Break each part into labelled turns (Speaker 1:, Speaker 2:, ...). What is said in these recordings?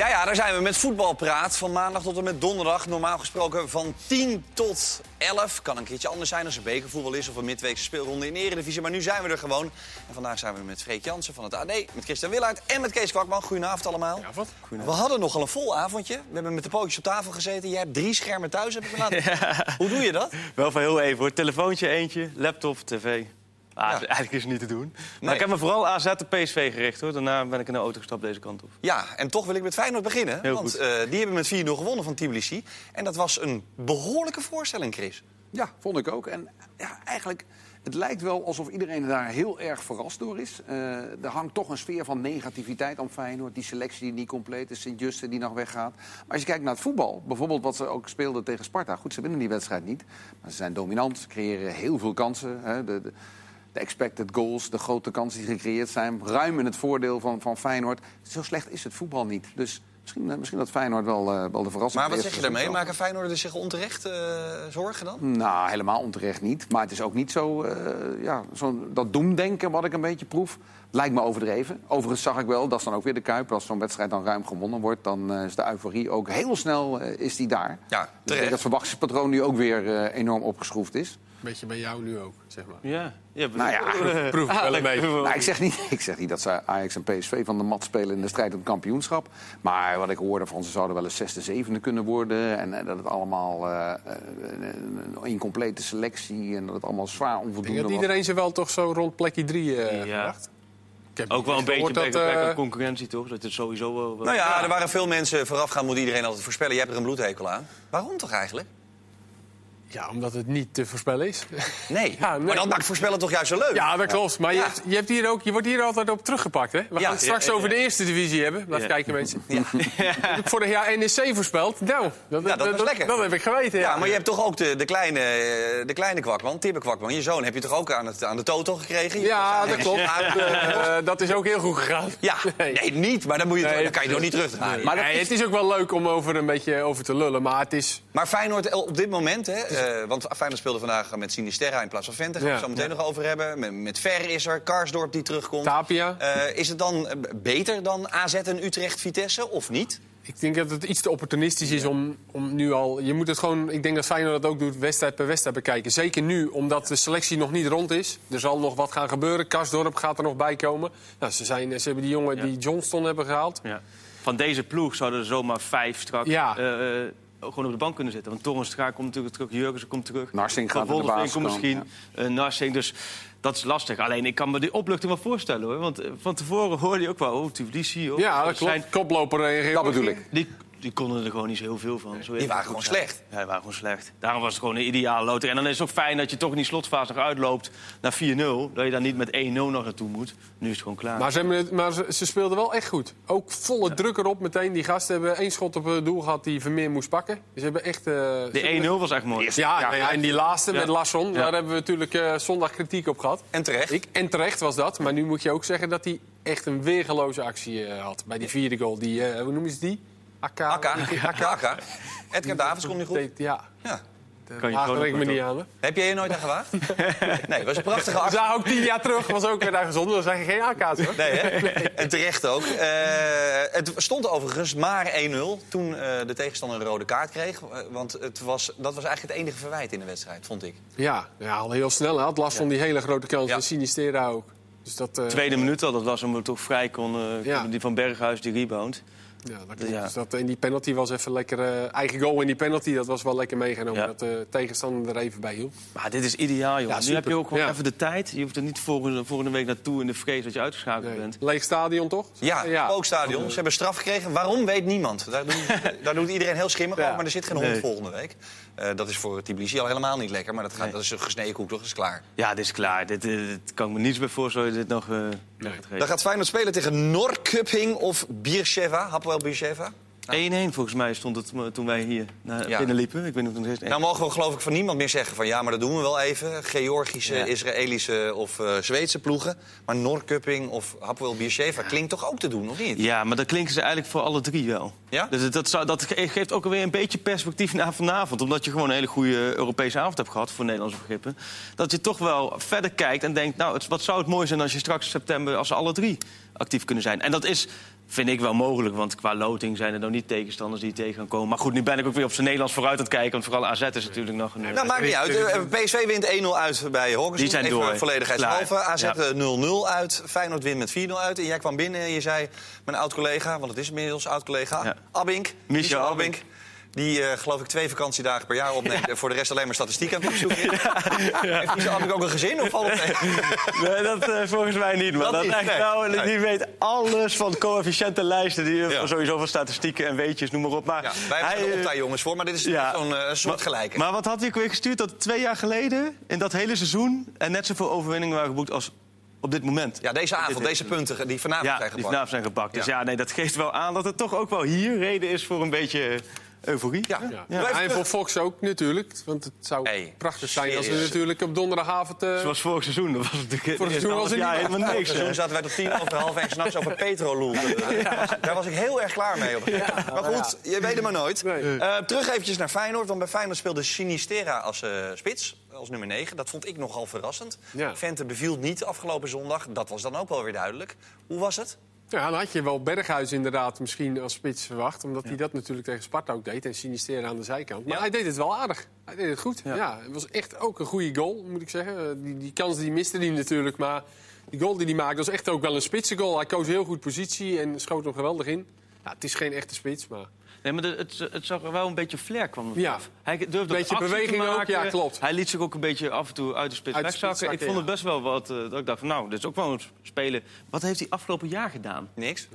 Speaker 1: Ja, ja, daar zijn we met voetbalpraat. Van maandag tot en met donderdag. Normaal gesproken van 10 tot 11. Kan een keertje anders zijn als er bekervoetbal is of een midweekse speelronde in de Eredivisie. Maar nu zijn we er gewoon. En vandaag zijn we met Freek Jansen van het AD, met Christian Willaert en met Kees Kwakman. Goedenavond allemaal.
Speaker 2: Ja, wat?
Speaker 1: We hadden nogal een vol avondje. We hebben met de pootjes op tafel gezeten. Jij hebt drie schermen thuis, heb ik me laten. Hoe doe je dat?
Speaker 3: Wel van heel even hoor. Telefoontje eentje, laptop, tv. Ah,
Speaker 1: Ja.
Speaker 3: Eigenlijk is het niet te doen. Maar
Speaker 1: Nee.
Speaker 3: ik heb me vooral AZ en PSV gericht hoor. Daarna ben ik in de auto gestapt deze kant op.
Speaker 1: Ja, en toch wil ik met Feyenoord beginnen.
Speaker 3: Heel
Speaker 1: want
Speaker 3: goed.
Speaker 1: eh, die hebben met 4-0 gewonnen van Tbilisi. En dat was een behoorlijke voorstelling, Chris.
Speaker 2: Ja, vond ik ook. En ja, eigenlijk, het lijkt wel alsof iedereen daar heel erg verrast door is. Eh, er hangt toch een sfeer van negativiteit om Feyenoord. Die selectie die niet compleet is, Sint-Juste die nog weggaat. Maar als je kijkt naar het voetbal, bijvoorbeeld wat ze ook speelden tegen Sparta. Goed, ze winnen die wedstrijd niet. Maar ze zijn dominant, ze creëren heel veel kansen. Hè. De, de, de expected goals, de grote kansen die gecreëerd zijn. Ruim in het voordeel van, van Feyenoord. Zo slecht is het voetbal niet. Dus misschien, eh, misschien dat Feyenoord wel, eh, wel de verrassing
Speaker 1: Maar wat zeg je daarmee? Maken Feyenoorders zich onterecht eh, zorgen dan?
Speaker 2: nou, helemaal onterecht niet. Maar het is ook niet zo, ja, zo dat doemdenken wat ik een beetje proef. Lijkt me overdreven. Overigens zag ik wel, dat is dan ook weer de Kuip. Als zo'n wedstrijd dan ruim gewonnen wordt, dan eh, is de euforie ook heel snel eh, is die daar.
Speaker 1: Ja,
Speaker 2: Dus ik denk dat het verwachtingspatroon nu ook weer eh, enorm opgeschroefd is.
Speaker 4: Beetje bij jou nu ook, zeg maar.
Speaker 3: Ja, ja
Speaker 2: Nou ja,
Speaker 4: proef ik wel een beetje.
Speaker 2: Nou, ik, zeg niet, ik zeg niet dat ze Ajax en PSV van de mat spelen in de strijd om het kampioenschap. Maar wat ik hoorde van ze zouden wel eens zesde, zevende kunnen worden. En dat het allemaal een incomplete selectie en dat het allemaal zwaar
Speaker 4: Ik denk
Speaker 2: onvoldoende
Speaker 4: dat
Speaker 2: was.
Speaker 4: iedereen zich wel toch zo rond plekje 3 eh
Speaker 3: Ja.
Speaker 4: gedacht. Heb
Speaker 3: Ook wel een beetje
Speaker 4: dat, eh,
Speaker 3: concurrentie toch? Dat het sowieso wel... wel-
Speaker 1: Nou ja, er waren veel mensen voorafgaan, moet iedereen altijd voorspellen. Jij hebt er een bloedhekel aan. Waarom toch eigenlijk?
Speaker 4: Ja, omdat het niet te voorspellen is.
Speaker 1: Nee.
Speaker 4: Ja, nee.
Speaker 1: Maar dat maakt voorspellen toch juist zo leuk?
Speaker 4: Ja, dat klopt. Maar
Speaker 1: Ja.
Speaker 4: je, hebt, je, hebt hier ook, je wordt hier altijd op teruggepakt, hè? We gaan
Speaker 1: Ja.
Speaker 4: het straks
Speaker 3: Ja, ja,
Speaker 4: over
Speaker 3: ja.
Speaker 4: de eerste divisie hebben. Blijf
Speaker 3: Ja.
Speaker 4: kijken, mensen.
Speaker 1: Ja.
Speaker 4: Heb ik vorig jaar NEC voorspeld? Nou, dat,
Speaker 1: Ja, dat lekker.
Speaker 4: Dat heb ik geweten, ja.
Speaker 1: Ja, maar je hebt toch ook de, de, kleine, eh, de kleine kwakman, Tibbe Kwakman. Je zoon heb je toch ook aan, het, aan de toto gekregen?
Speaker 4: Ja, dat klopt.
Speaker 1: Ja,
Speaker 4: Eh, dat is ook heel goed gegaan.
Speaker 1: ja.
Speaker 4: Nee.
Speaker 1: nee, niet. Maar dan, moet je,
Speaker 4: Nee.
Speaker 1: dan kan je toch niet terugdraaien.
Speaker 4: Maar het is ook wel leuk om over een beetje over te lullen. Maar het is...
Speaker 1: maar Feyenoord op dit moment, hè, eh, want Feyenoord speelde vandaag met Sinisterra in plaats van Vente. Gaan we het zo meteen nog over hebben. Met, met Ver is er, Karsdorp die terugkomt.
Speaker 4: Tapia.
Speaker 1: Eh, is het dan eh, beter dan AZ en Utrecht-Vitesse of niet?
Speaker 4: Ik denk dat het iets te opportunistisch is om, om nu al... Je moet het gewoon, ik denk dat Feyenoord dat ook doet, wedstrijd per wedstrijd bekijken. Zeker nu, omdat de selectie nog niet rond is. Er zal nog wat gaan gebeuren. Karsdorp gaat er nog bij komen. Nou, ze, zijn, ze hebben die jongen
Speaker 3: Ja.
Speaker 4: die Johnston hebben gehaald.
Speaker 3: Ja. Van deze ploeg zouden er zomaar vijf straks
Speaker 4: Ja.
Speaker 3: eh, eh, gewoon op de bank kunnen zitten. Want Torrenstra komt natuurlijk terug, Jurgensen komt terug.
Speaker 2: Narsing gaat de basis
Speaker 3: Wolfswinkel
Speaker 2: komen,
Speaker 3: misschien, eh, Narsing. Dus dat is lastig. Alleen ik kan me die opluchting wel voorstellen hoor. Want eh, van tevoren hoorde je ook wel, oh, Tbilisi. Oh,
Speaker 4: Ja, dat klopt.
Speaker 3: zijn-
Speaker 4: Koploper en
Speaker 2: Dat bedoel ik.
Speaker 3: Die, die konden er gewoon niet zo heel veel van. Zo
Speaker 1: Die waren gewoon
Speaker 3: zijn.
Speaker 1: slecht.
Speaker 3: Ja, die waren gewoon slecht. Daarom was het gewoon een ideale loter. En dan is het ook fijn dat je toch in die slotfase nog uitloopt naar 4-0. Dat je daar niet met 1-0 nog naartoe moet. Nu is het gewoon klaar.
Speaker 4: Maar, ze, hebben het, maar ze, ze speelden wel echt goed. Ook volle druk erop meteen. Die gasten hebben één schot op het doel gehad die Vermeer moest pakken. Ze hebben echt... eh,
Speaker 3: de 1-0 was echt mooi.
Speaker 4: Ja, nou ja, en die laatste
Speaker 3: Ja.
Speaker 4: met Larsson,
Speaker 3: Ja.
Speaker 4: daar hebben we natuurlijk eh, zondag kritiek op gehad.
Speaker 1: En terecht.
Speaker 4: Ik, en terecht was dat, maar nu moet je ook zeggen dat hij echt een weergeloze actie eh, had. Bij die vierde goal. Die, eh, hoe noemen ze die? Akka.
Speaker 1: Akka. Akka. Akka. Edgar Davids komt niet goed.
Speaker 4: Deed- Ja,
Speaker 1: Ja.
Speaker 3: Kan je gewoon
Speaker 4: me niet aan.
Speaker 1: Heb jij je nooit aan gewaagd? Nee, het was een prachtige
Speaker 4: We
Speaker 1: actie.
Speaker 4: zagen ook tien jaar terug, was ook weer daar gezond. Dan zijn geen AK's hoor.
Speaker 1: Nee, hè? En terecht ook. Eh, het stond overigens maar 1-0 toen eh, de tegenstander een rode kaart kreeg. Eh, Want het was, dat was eigenlijk het enige verwijt in de wedstrijd, vond ik.
Speaker 4: Ja, ja, al heel snel. Hij had last van die hele grote kans.
Speaker 1: Ja.
Speaker 4: En Sinistera ook. Dus dat, eh,
Speaker 3: Tweede minuut al, dat was hem toch vrij kon.
Speaker 4: Ja.
Speaker 3: Die van Berghuis, die rebound.
Speaker 4: Ja, dat klopt.
Speaker 3: Ja.
Speaker 4: Dus dat, en die penalty was even lekker... eh, eigen goal in die penalty, dat was wel lekker meegenomen.
Speaker 3: Ja.
Speaker 4: Dat de tegenstander er even bij hielp.
Speaker 3: Maar dit is ideaal, jongen.
Speaker 4: Ja,
Speaker 3: nu heb je ook gewoon
Speaker 4: Ja.
Speaker 3: even de tijd. Je hoeft er niet volgende, volgende week naartoe in de vrees dat je uitgeschakeld
Speaker 4: Nee.
Speaker 3: bent.
Speaker 4: Leeg stadion, toch?
Speaker 1: Ja, spookstadion. Ze hebben straf gekregen. Waarom, weet niemand. Daar doet, daar doet iedereen heel schimmig
Speaker 4: Ja.
Speaker 1: over, maar er zit geen hond
Speaker 3: Nee.
Speaker 1: volgende week. Eh, dat is voor Tbilisi al helemaal niet lekker, maar dat, gaat,
Speaker 3: Nee.
Speaker 1: dat is een gesneden koek, toch? Dat is klaar.
Speaker 3: Ja, dit is klaar. Dit, eh, dit kan ik me niets bij voorstellen dit nog eh gaat
Speaker 1: Dan gaat Feyenoord spelen tegen Norrköping of Beersheva. Hapoel Beersheva.
Speaker 3: 1-1 volgens mij stond het eh, toen wij hier naar
Speaker 1: Ja.
Speaker 3: binnen liepen. Ik weet niet of het
Speaker 1: Nou mogen we geloof ik van niemand meer zeggen van ja, maar dat doen we wel even. Georgische,
Speaker 3: Ja.
Speaker 1: Israëlische of eh, Zweedse ploegen. Maar Norrköping of Hapoel Beersheva klinkt toch ook te doen, of niet?
Speaker 3: Ja, maar dat klinken ze eigenlijk voor alle drie wel.
Speaker 1: Ja?
Speaker 3: Dus dat, dat, zou, dat ge- geeft ook alweer een beetje perspectief naar vanavond. Omdat je gewoon een hele goede Europese avond hebt gehad voor Nederlandse begrippen. Dat je toch wel verder kijkt en denkt... nou, het, wat zou het mooi zijn als je straks in september... als ze alle drie actief kunnen zijn. En dat is Vind ik wel mogelijk, want qua loting zijn er nog niet tegenstanders die tegen gaan komen. Maar goed, nu ben ik ook weer op zijn Nederlands vooruit aan het kijken. Want vooral AZ is natuurlijk nog een...
Speaker 1: Nou, maakt niet uit. Eh, PSV wint 1-0 uit bij Hawkins.
Speaker 3: Die zijn door, hè?
Speaker 1: Volledigheidshalve. AZ
Speaker 3: Ja.
Speaker 1: eh, 0-0 uit. Feyenoord wint met 4-0 uit. En jij kwam binnen en je zei... Mijn oud-collega, want het is inmiddels oud-collega...
Speaker 3: Ja.
Speaker 1: Abink.
Speaker 3: Michel
Speaker 1: Abink. Die, eh, geloof ik, twee vakantiedagen per jaar opneemt... en voor de rest alleen maar statistiek aan het opzoeken. Heeft Michel Abink ook een gezin of valt het?
Speaker 3: Nee, dat eh, volgens mij niet. Maar
Speaker 1: Dat
Speaker 3: dat
Speaker 1: niet,
Speaker 3: echt,
Speaker 1: nee.
Speaker 3: nou,
Speaker 1: Nee.
Speaker 3: die weet alles van coëfficiëntenlijsten. Die,
Speaker 1: Ja.
Speaker 3: Sowieso van statistieken en weetjes, noem maar op. Maar
Speaker 1: Ja, wij hebben
Speaker 3: hij,
Speaker 1: er
Speaker 3: eh,
Speaker 1: optij-jongens voor, maar dit is
Speaker 3: ja.
Speaker 1: zo'n eh, soort gelijke.
Speaker 3: Maar wat had hij weer gestuurd? Dat twee jaar geleden, in dat hele seizoen... en net zoveel overwinningen waren geboekt als op dit moment.
Speaker 1: ja, deze avond, deze punten die vanavond
Speaker 3: Ja,
Speaker 1: zijn
Speaker 3: die
Speaker 1: gepakt.
Speaker 3: vanavond zijn gepakt. Dus
Speaker 1: Ja.
Speaker 3: ja, nee, dat geeft wel aan dat het toch ook wel hier reden is voor een beetje eh, euforie.
Speaker 1: Ja.
Speaker 4: Ja. En voor Fox ook natuurlijk. Want het zou
Speaker 1: Hey,
Speaker 4: prachtig zijn als we natuurlijk op donderdagavond... eh,
Speaker 3: Zoals vorig seizoen. Dat was natuurlijk
Speaker 4: Vorig
Speaker 3: het
Speaker 4: seizoen was het niet
Speaker 3: jaar helemaal niks.
Speaker 1: Seizoen zaten wij tot tien over half één s'nachts over Petrolul. Daar was ik heel erg klaar mee. Op. maar goed, je weet het maar nooit.
Speaker 4: Nee.
Speaker 1: Eh, terug eventjes naar Feyenoord. Want bij Feyenoord speelde Sinistera als eh, spits. Als nummer 9. Dat vond ik nogal verrassend.
Speaker 4: Ja.
Speaker 1: Vente beviel niet afgelopen zondag. Dat was dan ook wel weer duidelijk. Hoe was het?
Speaker 4: Ja, dan had je wel Berghuis inderdaad misschien als spits verwacht. Omdat hij dat natuurlijk tegen Sparta ook deed. En Sinister aan de zijkant. Maar
Speaker 1: Ja.
Speaker 4: hij deed het wel aardig. Hij deed het goed.
Speaker 3: Ja.
Speaker 4: Ja. het was echt ook een goede goal, moet ik zeggen. Eh, Die, die kans die miste hij natuurlijk. Maar die goal die hij maakte was echt ook wel een spitse goal. Hij koos heel goed positie en schoot hem geweldig in. Ja, het is geen echte spits, maar...
Speaker 3: Nee, maar de- het, het zag er wel een beetje flair kwam.
Speaker 4: Ja.
Speaker 3: vanaf. Hij durfde ook
Speaker 4: Beetje beweging ook,
Speaker 3: maken.
Speaker 4: ja, klopt.
Speaker 3: Hij liet zich ook een beetje af en toe uit de spits
Speaker 4: Uit de
Speaker 3: wegzakken.
Speaker 4: spits
Speaker 3: Ik vond het
Speaker 4: ja.
Speaker 3: best wel wat... eh, dat ik dacht van, nou, dit is ook wel een spelen. Wat heeft hij afgelopen jaar gedaan?
Speaker 1: Niks.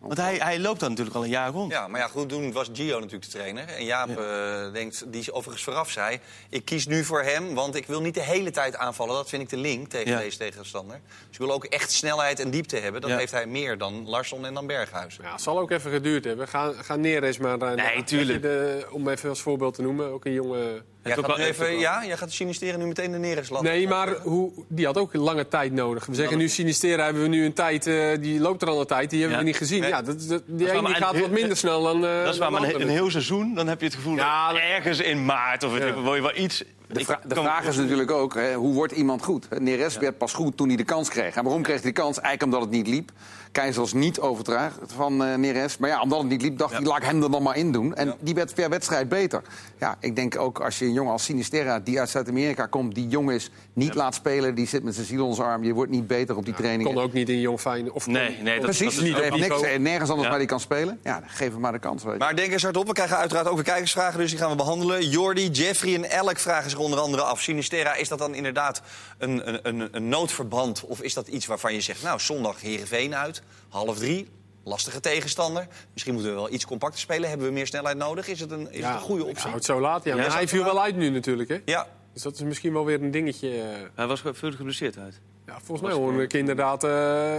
Speaker 3: Want hij, hij loopt dan natuurlijk al een jaar rond.
Speaker 1: Ja, maar ja, goed, toen was Gio natuurlijk de trainer. En Jaap eh, denkt, die overigens vooraf zei... ik kies nu voor hem, want ik wil niet de hele tijd aanvallen. Dat vind ik de link tegen
Speaker 3: Ja.
Speaker 1: deze tegenstander. Dus ik wil ook echt snelheid en diepte hebben. Dat
Speaker 3: Ja.
Speaker 1: heeft hij meer dan Larsson en dan Berghuis.
Speaker 4: Ja, het zal ook even geduurd hebben. Ga, ga Neres maar... eh, naar-
Speaker 3: tuurlijk.
Speaker 4: De, om even als voorbeeld te noemen, ook een jonge...
Speaker 1: Jij gaat, even, ja, jij gaat Sinisteren nu meteen de Neres laten.
Speaker 4: Nee, maar hoe, die had ook een lange tijd nodig. We zeggen nu Sinistera hebben we nu een tijd, eh, die loopt er al een tijd, die hebben
Speaker 3: Ja.
Speaker 4: we niet gezien.
Speaker 1: Nee.
Speaker 4: Ja, dat, dat, die ene die gaat wat minder snel dan. eh,
Speaker 3: Dat is waar, maar een, heel seizoen, dan heb je het gevoel
Speaker 4: Ja,
Speaker 3: dat ergens in maart of weet ik, wil je wel iets...
Speaker 2: De, vra- vraag is natuurlijk ook, hè, hoe wordt iemand goed? Neres werd pas goed toen hij de kans kreeg. En waarom kreeg hij de kans? Eigenlijk omdat het niet liep. Keizer was niet overtuigd van eh, Neres. Maar ja, omdat het niet liep, dacht hij, laat ik hem er dan maar in doen. En die werd per wedstrijd beter. Ja, ik denk ook als je een jongen als Sinisterra, die uit Zuid-Amerika komt... die jong is, niet laat spelen, die zit met zijn ziel onder zijn arm... je wordt niet beter op die trainingen.
Speaker 4: kon ook niet in Jong Fijn. Of
Speaker 3: Nee, nee, dat,
Speaker 2: Precies,
Speaker 3: dat is
Speaker 2: niet. heeft niks, nergens anders
Speaker 3: Ja.
Speaker 2: waar hij kan spelen. Ja, geef hem maar de kans. Weet je.
Speaker 1: Maar denk eens hardop, we krijgen uiteraard ook weer kijkersvragen, dus die gaan we behandelen. Jordi, Jeffrey en Elk vragen zich onder andere af. Sinistera, is dat dan inderdaad een, een, een, een noodverband? Of is dat iets waarvan je zegt, nou, zondag Heerenveen uit, half drie, lastige tegenstander. Misschien moeten we wel iets compacter spelen. Hebben we meer snelheid nodig? Is het een, is het een goede
Speaker 4: Ik
Speaker 1: optie?
Speaker 4: zou het zo laten. Ja.
Speaker 3: Ja,
Speaker 4: Maar hij viel wel uit nu natuurlijk. Hè?
Speaker 1: Ja,
Speaker 4: Dus dat is misschien wel weer een dingetje. eh.
Speaker 3: Hij was veel geblesseerd uit.
Speaker 4: Ja, volgens mij hoor ik inderdaad. eh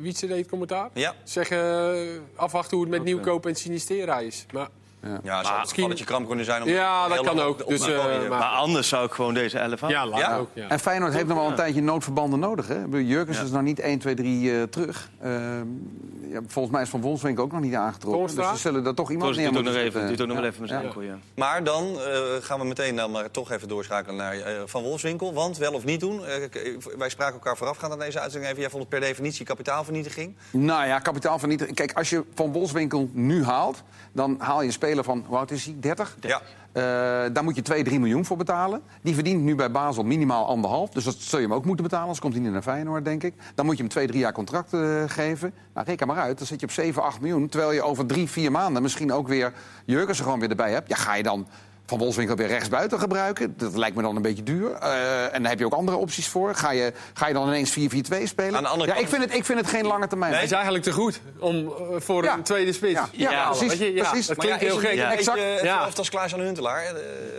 Speaker 4: Wietse deed commentaar.
Speaker 1: ja.
Speaker 4: Zeggen eh, afwachten hoe het met nieuwkoop en Sinistera is. Maar
Speaker 1: Ja, zou het
Speaker 4: misschien-
Speaker 1: een kram kunnen zijn. Om
Speaker 4: Ja, dat kan ook. Dus, eh,
Speaker 1: op-
Speaker 4: maar-
Speaker 3: Maar anders zou ik gewoon deze 11
Speaker 4: ja, laat
Speaker 1: Ja?
Speaker 4: ook. Ja.
Speaker 2: En Feyenoord heeft nog wel een tijdje noodverbanden nodig. Hè? Jurkens is nog niet 1, 2, 3 eh, terug. Ehm, ja, volgens mij is Van Wolfswinkel ook nog niet aangetrokken. Dus ze zullen er toch iemand neer
Speaker 3: doet ook nog
Speaker 2: moeten
Speaker 3: even,
Speaker 2: zetten.
Speaker 3: doet ook nog even met zijn enkel, ja.
Speaker 1: Maar dan eh, gaan we meteen dan maar toch even doorschakelen naar eh, Van Wolfswinkel. Want wel of niet doen. eh, wij spraken elkaar voorafgaand aan deze uitzending even. Jij vond het per definitie kapitaalvernietiging.
Speaker 2: Nou ja, kapitaalvernietiging. Kijk, als je Van Wolfswinkel nu haalt... dan haal je een speler van, hoe oud is hij? 30?
Speaker 1: Ja.
Speaker 2: Eh, daar moet je 2, 3 miljoen voor betalen. Die verdient nu bij Basel minimaal anderhalf. Dus dat zul je hem ook moeten betalen. Anders komt hij niet naar Feyenoord, denk ik. Dan moet je hem 2, 3 jaar contract eh, geven. Nou, reken maar uit. Dan zit je op 7, 8 miljoen. Terwijl je over 3, 4 maanden misschien ook weer Jurgens er gewoon weer erbij hebt. Ja, ga je dan Van Wolfswinkel weer rechtsbuiten gebruiken? Dat lijkt me dan een beetje duur. Eh, en daar heb je ook andere opties voor. Ga je, ga je dan ineens 4-4-2 spelen?
Speaker 1: Aan de andere
Speaker 2: ja,
Speaker 1: kant-
Speaker 2: ik, vind het, ik vind het geen lange termijn.
Speaker 4: Hij is eigenlijk te goed om, eh, voor
Speaker 2: Ja.
Speaker 4: een tweede spits.
Speaker 2: Ja, ja,
Speaker 3: Ja,
Speaker 2: precies.
Speaker 4: je, ja,
Speaker 2: precies.
Speaker 4: dat
Speaker 1: ja,
Speaker 4: klinkt heel
Speaker 1: het
Speaker 4: gek.
Speaker 2: Ja, exact.
Speaker 1: hetzelfde
Speaker 4: Ja.
Speaker 1: als Klaas aan Huntelaar? eh,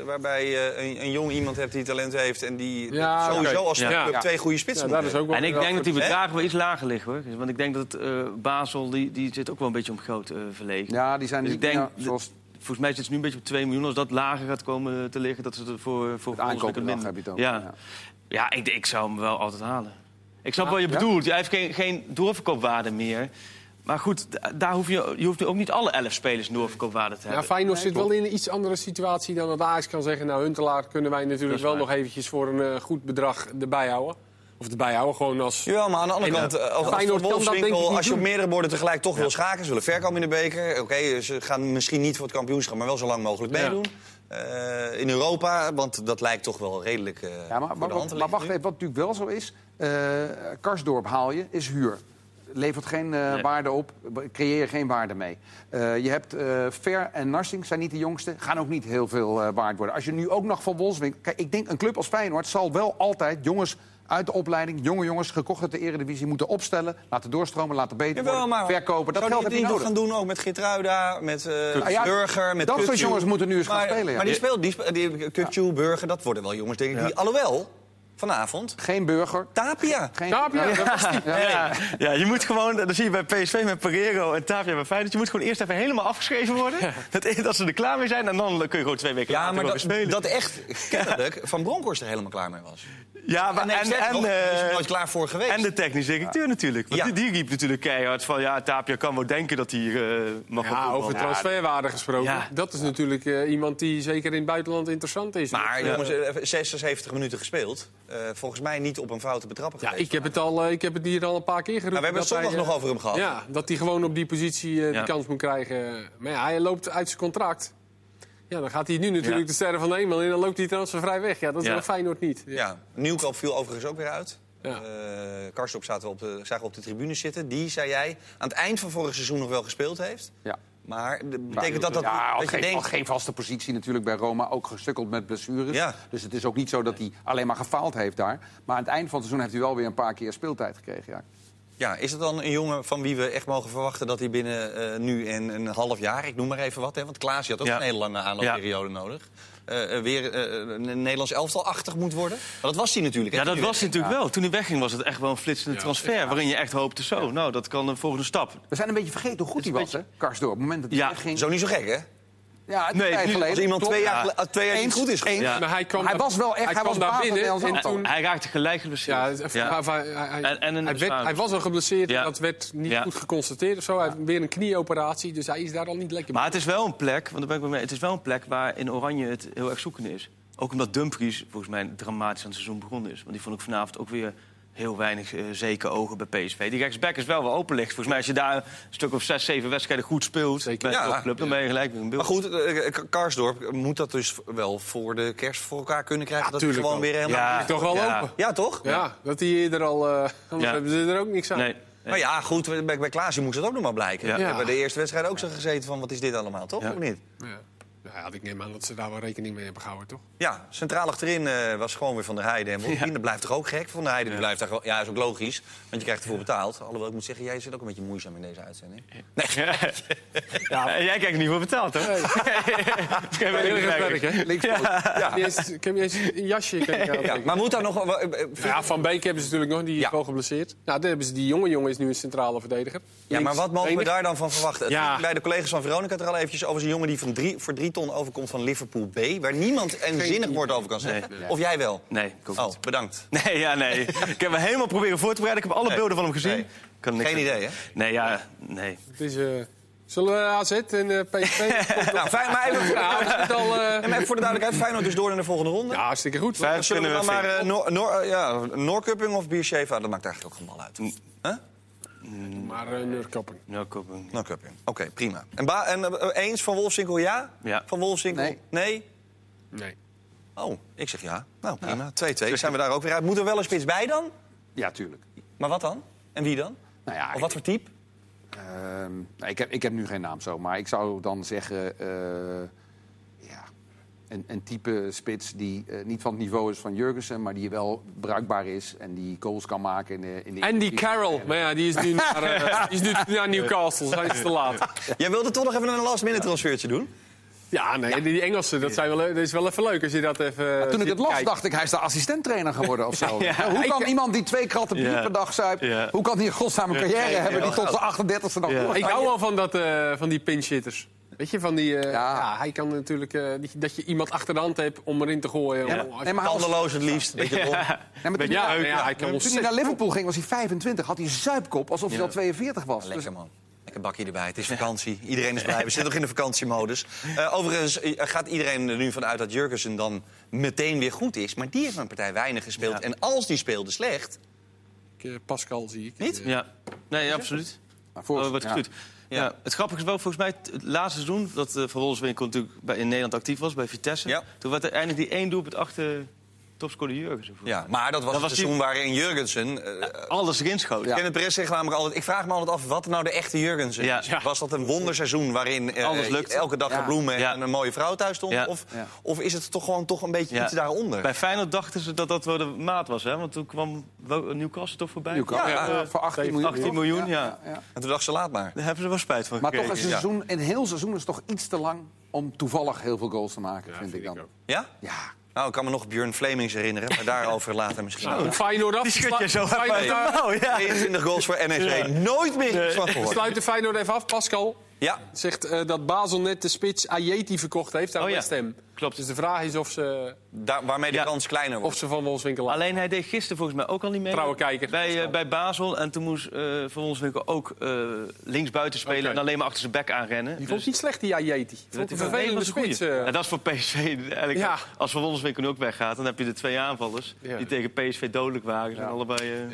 Speaker 1: waarbij je een, een jong iemand hebt die talent heeft... en die
Speaker 4: Ja,
Speaker 1: sowieso als
Speaker 3: Ja.
Speaker 1: club
Speaker 4: Ja.
Speaker 1: twee goede
Speaker 4: Ja,
Speaker 1: spitsen
Speaker 4: dat
Speaker 1: moet
Speaker 4: is ook wel
Speaker 3: En ik denk dat die bedragen wel iets lager liggen, hoor. Want ik denk dat Basel, die, die zit ook wel een beetje om groot verlegen.
Speaker 2: Ja, die zijn
Speaker 3: Dus ik denk,
Speaker 2: ja, zoals
Speaker 3: Volgens mij zit ze nu een beetje op 2 miljoen. Als dat lager gaat komen te liggen, dat ze het voor, voor
Speaker 2: het aankoopbedrag
Speaker 3: minder.
Speaker 2: heb je het.
Speaker 3: Ja,
Speaker 2: Ja.
Speaker 3: ja. ik, ik zou hem wel altijd halen. Ik snap
Speaker 2: Ah,
Speaker 3: wat je
Speaker 2: ja?
Speaker 3: bedoelt. Hij heeft geen, geen doorverkoopwaarde meer. Maar goed, da- daar hoef je, je hoeft nu ook niet alle 11 spelers een doorverkoopwaarde te
Speaker 4: Ja,
Speaker 3: hebben.
Speaker 4: Feyenoord zit wel in een iets andere situatie dan dat Ajax kan zeggen... nou, Huntelaar kunnen wij natuurlijk wel nog eventjes voor een eh, goed bedrag erbij houden. Of erbij houden, gewoon als...
Speaker 1: Jawel, maar aan de andere
Speaker 4: En,
Speaker 1: kant,
Speaker 4: eh,
Speaker 1: eh, als, als
Speaker 4: niet
Speaker 1: als je op meerdere borden tegelijk toch wil schaken, ze willen verkomen in de beker. Oké, ze gaan misschien niet voor het kampioenschap, maar wel zo lang mogelijk
Speaker 4: Ja.
Speaker 1: meedoen. Eh, in Europa, want dat lijkt toch wel redelijk eh
Speaker 2: Ja, maar,
Speaker 1: voor
Speaker 2: maar,
Speaker 1: de hand te
Speaker 2: maar wacht even, wat natuurlijk wel zo is. eh, Karsdorp haal je, is huur. Levert geen eh,
Speaker 3: Nee.
Speaker 2: waarde op, creëer je geen waarde mee. Eh, je hebt eh Ver en Narsing, zijn niet de jongste. Gaan ook niet heel veel eh, waard worden. Als je nu ook nog van Wolfswinkel... Kijk, ik denk een club als Feyenoord zal wel altijd jongens uit de opleiding... jonge jongens, gekocht uit de eredivisie, moeten opstellen. Laten doorstromen, laten beter
Speaker 1: Jawel,
Speaker 2: worden,
Speaker 1: maar
Speaker 2: verkopen. Dat
Speaker 1: zou
Speaker 2: geld
Speaker 1: die
Speaker 2: heb je
Speaker 1: het niet
Speaker 2: nodig.
Speaker 1: gaan doen ook met Geertruida, met
Speaker 2: ja,
Speaker 1: Burger, met
Speaker 2: dat soort jongens moeten nu eens gaan spelen, ja.
Speaker 1: Maar die speelt, die, spe- die Kutju, Burger, dat worden wel jongens, denk ik. Die, alhoewel, vanavond,
Speaker 2: Geen burger.
Speaker 1: Tapia.
Speaker 2: Geen,
Speaker 4: Tapia.
Speaker 3: Ja, ja, je moet gewoon, dat zie je bij PSV met Pereiro en Tapia bij Feyenoord. Je moet gewoon eerst even helemaal afgeschreven worden. Dat, dat ze er klaar mee zijn en dan kun je gewoon twee weken
Speaker 1: Ja,
Speaker 3: later
Speaker 1: maar dat,
Speaker 3: spelen.
Speaker 1: dat echt kennelijk Van Bronckhorst er helemaal klaar mee was.
Speaker 3: Ja, maar, en, en,
Speaker 1: is er
Speaker 3: eh,
Speaker 1: nooit klaar voor geweest.
Speaker 3: en de technische directeur natuurlijk. Want
Speaker 1: Ja.
Speaker 3: die, die riep natuurlijk keihard van... ja, Tapia kan wel denken dat hij eh mag
Speaker 4: Ja, over transferwaarde gesproken.
Speaker 3: Ja.
Speaker 4: Dat is natuurlijk eh, iemand die zeker in het buitenland interessant is.
Speaker 1: Maar jongens, eh, 76 minuten gespeeld. Eh, volgens mij niet op een fout te betrappen
Speaker 4: ja,
Speaker 1: geweest.
Speaker 4: ik heb, het al, ik heb het hier al een paar keer geroepen.
Speaker 1: Maar we hebben het
Speaker 4: hij,
Speaker 1: zondag nog over hem gehad.
Speaker 4: Ja, dat hij gewoon op die positie
Speaker 3: Ja.
Speaker 4: de kans moet krijgen. Maar ja, hij loopt uit zijn contract. Ja, dan gaat hij nu natuurlijk
Speaker 3: Ja.
Speaker 4: de sterren van de hemel in. Dan loopt hij transfervrij weg. Ja, dat is
Speaker 3: Ja.
Speaker 4: wel Feyenoord niet.
Speaker 1: Ja, Nieuwkoop viel overigens ook weer uit.
Speaker 4: Ja.
Speaker 1: Eh Karstorp zaten we op de, zagen we op de tribune zitten. Die, zei jij, aan het eind van vorig seizoen nog wel gespeeld heeft.
Speaker 2: Ja.
Speaker 1: Maar de- betekent dat dat,
Speaker 2: ja,
Speaker 1: dat je
Speaker 2: geen,
Speaker 1: denkt...
Speaker 2: had geen vaste positie natuurlijk bij Roma. Ook gestukkeld met blessures.
Speaker 1: Ja.
Speaker 2: Dus het is ook niet zo dat hij alleen maar gefaald heeft daar. Maar aan het eind van het seizoen heeft hij wel weer een paar keer speeltijd gekregen. Ja.
Speaker 1: Ja, is het dan een jongen van wie we echt mogen verwachten... dat hij binnen eh, nu en een half jaar, ik noem maar even wat... Hè, want Klaas had ook
Speaker 3: Ja.
Speaker 1: een hele lange aanloopperiode nodig... eh, eh, weer eh, een Nederlands elftal-achtig moet worden? Maar dat was hij natuurlijk.
Speaker 3: Ja, dat was hij natuurlijk wel. Toen hij wegging was het echt wel een flitsende
Speaker 4: Ja.
Speaker 3: transfer... waarin je echt hoopte, zo, nou, dat kan een volgende stap.
Speaker 2: We zijn een beetje vergeten hoe goed hij was, hè? Karsdorp. Op het moment dat hij
Speaker 3: Ja,
Speaker 2: wegging.
Speaker 1: Zo niet zo gek, hè?
Speaker 2: Ja,
Speaker 3: Nee,
Speaker 2: tijd geleden.
Speaker 1: Als iemand
Speaker 2: Klopt.
Speaker 1: twee jaar,
Speaker 3: Ja.
Speaker 1: twee jaar
Speaker 2: Eens,
Speaker 1: goed is
Speaker 2: eens.
Speaker 3: Ja.
Speaker 4: Maar hij, kwam
Speaker 2: Hij was wel echt- hij
Speaker 4: kwam
Speaker 2: was
Speaker 4: daar
Speaker 2: baas van
Speaker 4: binnen en toen...
Speaker 3: Hij raakte gelijk geblesseerd.
Speaker 4: Ja, hij-
Speaker 3: En- en een
Speaker 4: hij, werd-
Speaker 3: schade.
Speaker 4: hij was al geblesseerd,
Speaker 3: Ja.
Speaker 4: dat werd niet
Speaker 3: Ja.
Speaker 4: goed geconstateerd of zo. Hij heeft weer een knieoperatie, dus hij is daar al niet lekker
Speaker 3: Maar het is wel een plek, want daar ben ik mee, het is wel een plek waar in Oranje het heel erg zoekende is. Ook omdat Dumfries volgens mij dramatisch aan het seizoen begonnen is. Want die vond ik vanavond ook weer heel weinig eh zeke ogen bij PSV. Die rechtsback is wel wel open ligt. Volgens mij als je daar een stuk of zes, zeven wedstrijden goed speelt
Speaker 4: Zeker.
Speaker 3: bij een
Speaker 1: Ja.
Speaker 3: topclub, dan ben je gelijk weer een beeld.
Speaker 1: Maar goed, eh, K- Karsdorp moet dat dus wel voor de kerst voor elkaar kunnen krijgen.
Speaker 4: Ja,
Speaker 1: dat hij gewoon
Speaker 4: wel.
Speaker 1: weer helemaal...
Speaker 3: Ja.
Speaker 1: Ja,
Speaker 4: Toch wel
Speaker 3: Ja.
Speaker 4: open.
Speaker 1: toch?
Speaker 4: Ja, dat hij eerder al... eh anders
Speaker 3: Ja.
Speaker 4: hebben ze er ook niks aan.
Speaker 3: Nee.
Speaker 1: Maar ja, goed, bij, bij Klaasje moest het ook nog maar blijken.
Speaker 3: Ja.
Speaker 1: We hebben
Speaker 4: Ja.
Speaker 1: de eerste wedstrijd ook zo gezeten van wat is dit allemaal, toch?
Speaker 3: Ja.
Speaker 1: Of niet?
Speaker 4: Ja. Ja, ik neem aan dat ze daar wel rekening mee hebben gehouden, toch?
Speaker 1: Ja, centraal achterin eh, was gewoon weer Van der Heijden. En Bovendien, dat blijft toch ook gek? Van der Heijden die blijft daar gewoon... Ja, is ook logisch, want je krijgt ervoor betaald. Alhoewel, ik moet zeggen, jij zit ook een beetje moeizaam in deze uitzending.
Speaker 3: Ja. En jij krijgt er niet voor betaald, hoor. Ik heb
Speaker 4: Heel erg werk,
Speaker 3: werk.
Speaker 4: hè?
Speaker 2: Links
Speaker 4: Ja. Ik heb niet eens een jasje
Speaker 1: Ja, maar moet daar nog... eh, eh,
Speaker 4: Ja, Van Beek hebben ze natuurlijk nog, die is
Speaker 1: Ja.
Speaker 4: wel geblesseerd. Nou, daar hebben ze die jonge jongen is nu een centrale verdediger.
Speaker 1: Ja, maar wat mogen we daar dan van verwachten?
Speaker 4: Ja.
Speaker 1: Bij de collega's van Veronica er al eventjes over zo'n jongen die van drie, voor drie ton overkomt van Liverpool B. Waar niemand een zinnig woord over kan zeggen.
Speaker 3: Nee.
Speaker 1: Of jij wel?
Speaker 3: Nee, ik ook
Speaker 1: Oh,
Speaker 3: niet.
Speaker 1: bedankt.
Speaker 3: Nee, ja, nee. Ik heb me helemaal proberen voor te bereiden. Ik heb alle
Speaker 1: Nee.
Speaker 3: beelden van hem gezien.
Speaker 1: Nee.
Speaker 3: Ik Kan niks
Speaker 1: Geen idee, hè?
Speaker 3: Nee, ja, nee.
Speaker 4: Het is, eh, zullen we AZ en eh, PSV?
Speaker 1: Nou, fijn, maar even voor,
Speaker 4: ja, al... eh,
Speaker 1: en maar voor de duidelijkheid, Feyenoord dus door naar de volgende ronde.
Speaker 4: ja, hartstikke goed.
Speaker 3: Vijf
Speaker 1: Zullen we
Speaker 3: kunnen
Speaker 1: dan maar
Speaker 3: vinden.
Speaker 1: eh, Noor, Noor, eh, ja, Noorcupping of Biersheva? Dat maakt eigenlijk ook geen bal uit. Huh?
Speaker 4: Maar uh,
Speaker 3: ook niet.
Speaker 1: Noorcupping. Oké, prima. En, ba- en eh, eens van Wolfswinkel ja?
Speaker 3: Ja.
Speaker 1: Van Wolfswinkel
Speaker 2: Nee.
Speaker 1: nee?
Speaker 4: Nee.
Speaker 1: Oh, ik zeg ja. Nou, prima. 2-2. Zijn we daar ook weer uit. Moet er wel een spits bij dan?
Speaker 2: Ja, tuurlijk.
Speaker 1: Maar wat dan? En wie dan?
Speaker 2: Nou ja,
Speaker 1: Of wat voor type?
Speaker 2: Ehm, nou, ik, heb, ik heb nu geen naam zo, maar ik zou dan zeggen... eh, ja, een, een type spits die eh, niet van het niveau is van Jurgensen... maar die wel bruikbaar is en die goals kan maken in de... In de
Speaker 4: Andy Carroll. Maar ja, die is nu naar, eh, die is nu naar Newcastle. Zijn ze te laat.
Speaker 1: Jij wilde toch nog even een last-minute transfertje doen?
Speaker 4: Ja, nee, die Engelsen, dat, zijn wel, dat is wel even leuk als je dat even...
Speaker 2: Toen ik het las, dacht ik, hij is de assistenttrainer geworden of zo.
Speaker 3: Ja.
Speaker 2: Hoe kan
Speaker 4: Ik-
Speaker 2: iemand die twee kratten bier per dag zuipt... Hoe kan die een godsnaam een carrière
Speaker 1: Ja,
Speaker 2: hebben... die tot zijn 38e nog
Speaker 3: Ja.
Speaker 2: doorgaat?
Speaker 4: Ik hou wel van, dat, eh, van die pinch-hitters. Weet je, van die... eh,
Speaker 2: Ja.
Speaker 4: ja. hij kan natuurlijk... eh, dat je- dat je iemand achter de hand hebt om erin te gooien.
Speaker 3: Ja.
Speaker 4: Als-
Speaker 2: Nee, maar
Speaker 1: het liefst. Beetje rond.
Speaker 2: Nee, maar toen,
Speaker 3: Beetje
Speaker 4: ja, ja, hij kan
Speaker 2: toen hij naar Liverpool ging, was hij 25. Had hij een zuipkop, alsof hij
Speaker 1: Ja.
Speaker 2: al 42 was.
Speaker 1: Lekker
Speaker 2: Dus-
Speaker 1: man. Lekker bakje erbij. Het is vakantie. Iedereen is blij. We zitten nog in de vakantiemodus. Eh, overigens gaat iedereen er nu vanuit dat Jurgensen dan meteen weer goed is. Maar die heeft een partij weinig gespeeld.
Speaker 3: Ja.
Speaker 1: En als die speelde slecht,
Speaker 4: ik. Pascal zie ik.
Speaker 1: Niet?
Speaker 3: Ja, nee, absoluut.
Speaker 2: Maar voor-
Speaker 3: Oh, wordt
Speaker 2: ja.
Speaker 3: Ja. Het grappige is wel volgens mij het laatste seizoen dat uh, Van Wolfswinkel natuurlijk bij, in Nederland actief was bij Vitesse.
Speaker 1: Ja.
Speaker 3: Toen werd er eindelijk die één doelpunt achter topscorer Jurgensen.
Speaker 1: Ja, maar dat was
Speaker 3: Dat
Speaker 1: het
Speaker 3: was
Speaker 1: seizoen waarin Jurgensen... eh
Speaker 3: Alles erin schoot.
Speaker 2: Ja.
Speaker 1: Kenneth Perez zegt namelijk altijd... Ik vraag me altijd af, wat nou de echte Jurgensen
Speaker 3: Ja.
Speaker 1: is.
Speaker 3: Ja.
Speaker 1: Was dat een wonderseizoen waarin eh,
Speaker 3: Alles lukte.
Speaker 1: elke dag
Speaker 2: Ja.
Speaker 1: bloemen
Speaker 3: Ja.
Speaker 1: en een mooie vrouw thuis stond?
Speaker 3: Ja.
Speaker 1: Of,
Speaker 2: Ja.
Speaker 1: of is het toch gewoon toch een beetje
Speaker 3: Ja.
Speaker 1: iets daaronder?
Speaker 3: Bij Feyenoord dachten ze dat dat wel de maat was. Hè? Want toen kwam Newcastle toch voorbij.
Speaker 2: Newcastle,
Speaker 1: Ja,
Speaker 2: ja,
Speaker 3: eh,
Speaker 2: voor 18 miljoen.
Speaker 3: 18 miljoen, ja.
Speaker 1: En toen dacht ze, laat maar.
Speaker 3: Daar hebben ze wel spijt van
Speaker 2: Maar toch een, seizoen, een heel seizoen is toch iets te lang om toevallig heel veel goals te maken,
Speaker 4: Ja,
Speaker 2: vind,
Speaker 4: vind
Speaker 2: ik
Speaker 4: ik
Speaker 2: dan.
Speaker 4: ook.
Speaker 1: Ja?
Speaker 2: Ja,
Speaker 1: Nou, ik kan me nog Björn Flemings herinneren, maar daarover later misschien.
Speaker 4: Om Feyenoord af
Speaker 3: Die schud je zo
Speaker 4: Feyenoord,
Speaker 3: uit.
Speaker 4: eh,
Speaker 3: Nou, ja.
Speaker 1: 22 goals voor NEC. Nooit meer van
Speaker 4: We
Speaker 1: gehoord.
Speaker 4: sluiten Feyenoord even af. Pascal
Speaker 1: Ja,
Speaker 4: zegt eh, dat Basel net de spits Ayeti verkocht heeft aan
Speaker 3: Oh ja.
Speaker 4: West Ham.
Speaker 3: Klopt.
Speaker 4: Dus de vraag is of ze,
Speaker 1: daar, waarmee de
Speaker 3: Ja.
Speaker 1: kans kleiner
Speaker 4: of
Speaker 1: wordt.
Speaker 4: ze van Wolfswinkel af.
Speaker 3: Alleen hij deed gisteren volgens mij ook al niet mee.
Speaker 4: Trouwe kijker.
Speaker 3: Bij, eh, bij Basel. En toen moest eh Van Wolfswinkel ook eh linksbuiten spelen. En alleen maar achter zijn bek aanrennen.
Speaker 4: Die vond ik niet slecht, die Ayeti. Ik vond het een vervelende spits.
Speaker 3: Ja, dat is voor PSV eigenlijk.
Speaker 4: Ja.
Speaker 3: Als Van Wolfswinkel nu ook weggaat, dan heb je de twee aanvallers...
Speaker 4: Ja.
Speaker 3: die tegen PSV dodelijk waren. Zijn
Speaker 4: Ja.
Speaker 3: allebei...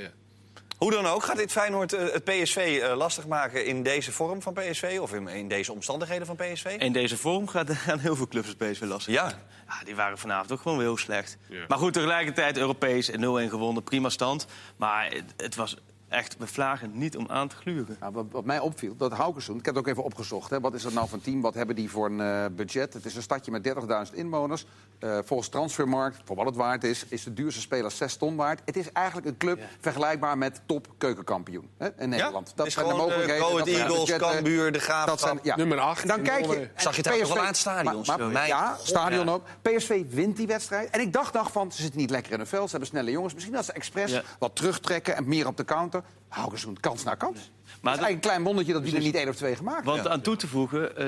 Speaker 3: eh.
Speaker 1: Hoe dan ook, gaat dit Feyenoord eh, het PSV eh, lastig maken in deze vorm van PSV? Of in, in deze omstandigheden van PSV?
Speaker 3: In deze vorm gaat gaan heel veel clubs het PSV lastig.
Speaker 1: Ja.
Speaker 3: Ja, die waren vanavond ook gewoon weer heel slecht.
Speaker 4: Ja.
Speaker 3: Maar goed, tegelijkertijd Europees 0-1 gewonnen, prima stand. Maar het, het was echt, we vlagen niet om aan te gluren.
Speaker 2: Nou, wat, wat mij opviel, dat Haukensoen, ik heb het ook even opgezocht. Hè, wat is dat nou voor een team? Wat hebben die voor een eh, budget? Het is een stadje met 30.000 inwoners. Eh, volgens Transfermarkt, voor wat het waard is, is de duurste speler 6 ton waard. Het is eigenlijk een club vergelijkbaar met top keukenkampioen hè, in Nederland.
Speaker 1: Dat is
Speaker 2: zijn de
Speaker 1: gewoon uh,
Speaker 2: mogelijkheden.
Speaker 1: Go
Speaker 2: dat zijn de
Speaker 1: Eagles. Cambuur, de
Speaker 2: Dat
Speaker 1: Graafschap.
Speaker 2: zijn, ja.
Speaker 4: Nummer 8.
Speaker 2: En dan kijk je.
Speaker 1: Zag je
Speaker 2: PSV
Speaker 1: wel aan het stadion,
Speaker 2: Maar, maar- ja, stadion
Speaker 3: ja.
Speaker 2: ook. PSV wint die wedstrijd. En ik dacht, dacht van, ze zitten niet lekker in een veld. Ze hebben snelle jongens. Misschien dat ze expres
Speaker 3: Ja.
Speaker 2: wat terugtrekken en meer op de counter. Haukensoen, kans na kans. Maar het is
Speaker 3: dat-
Speaker 2: eigenlijk een klein wondertje dat die er niet één of twee gemaakt
Speaker 3: Want aan toe te voegen, eh,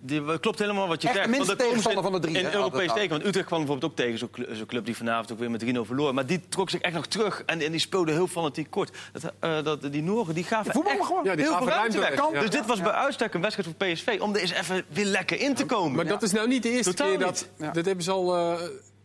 Speaker 3: die, klopt helemaal wat je
Speaker 2: Echt de
Speaker 3: zegt. Want ze
Speaker 2: tegenstander van de drie,
Speaker 3: In Europees teken. Want Utrecht kwam bijvoorbeeld ook tegen zo'n cl- zo'n club die vanavond ook weer met 3-0 verloor. Maar die trok zich echt nog terug en, en die speelde heel fanatiek kort. Dat, eh, dat, die Noren die gaven
Speaker 2: voetballen
Speaker 3: echt
Speaker 2: gewoon.
Speaker 4: Ja, die
Speaker 3: heel
Speaker 4: gaven
Speaker 3: veel ruimte
Speaker 4: ruimte
Speaker 3: weg.
Speaker 4: ja.
Speaker 3: Dus dit was
Speaker 2: Ja.
Speaker 3: bij uitstek een wedstrijd voor PSV om er eens even weer lekker in te komen.
Speaker 4: Maar dat is nou niet de eerste
Speaker 3: Totaal
Speaker 4: keer dat...
Speaker 3: niet.
Speaker 2: Ja.
Speaker 4: Dat hebben ze al... eh,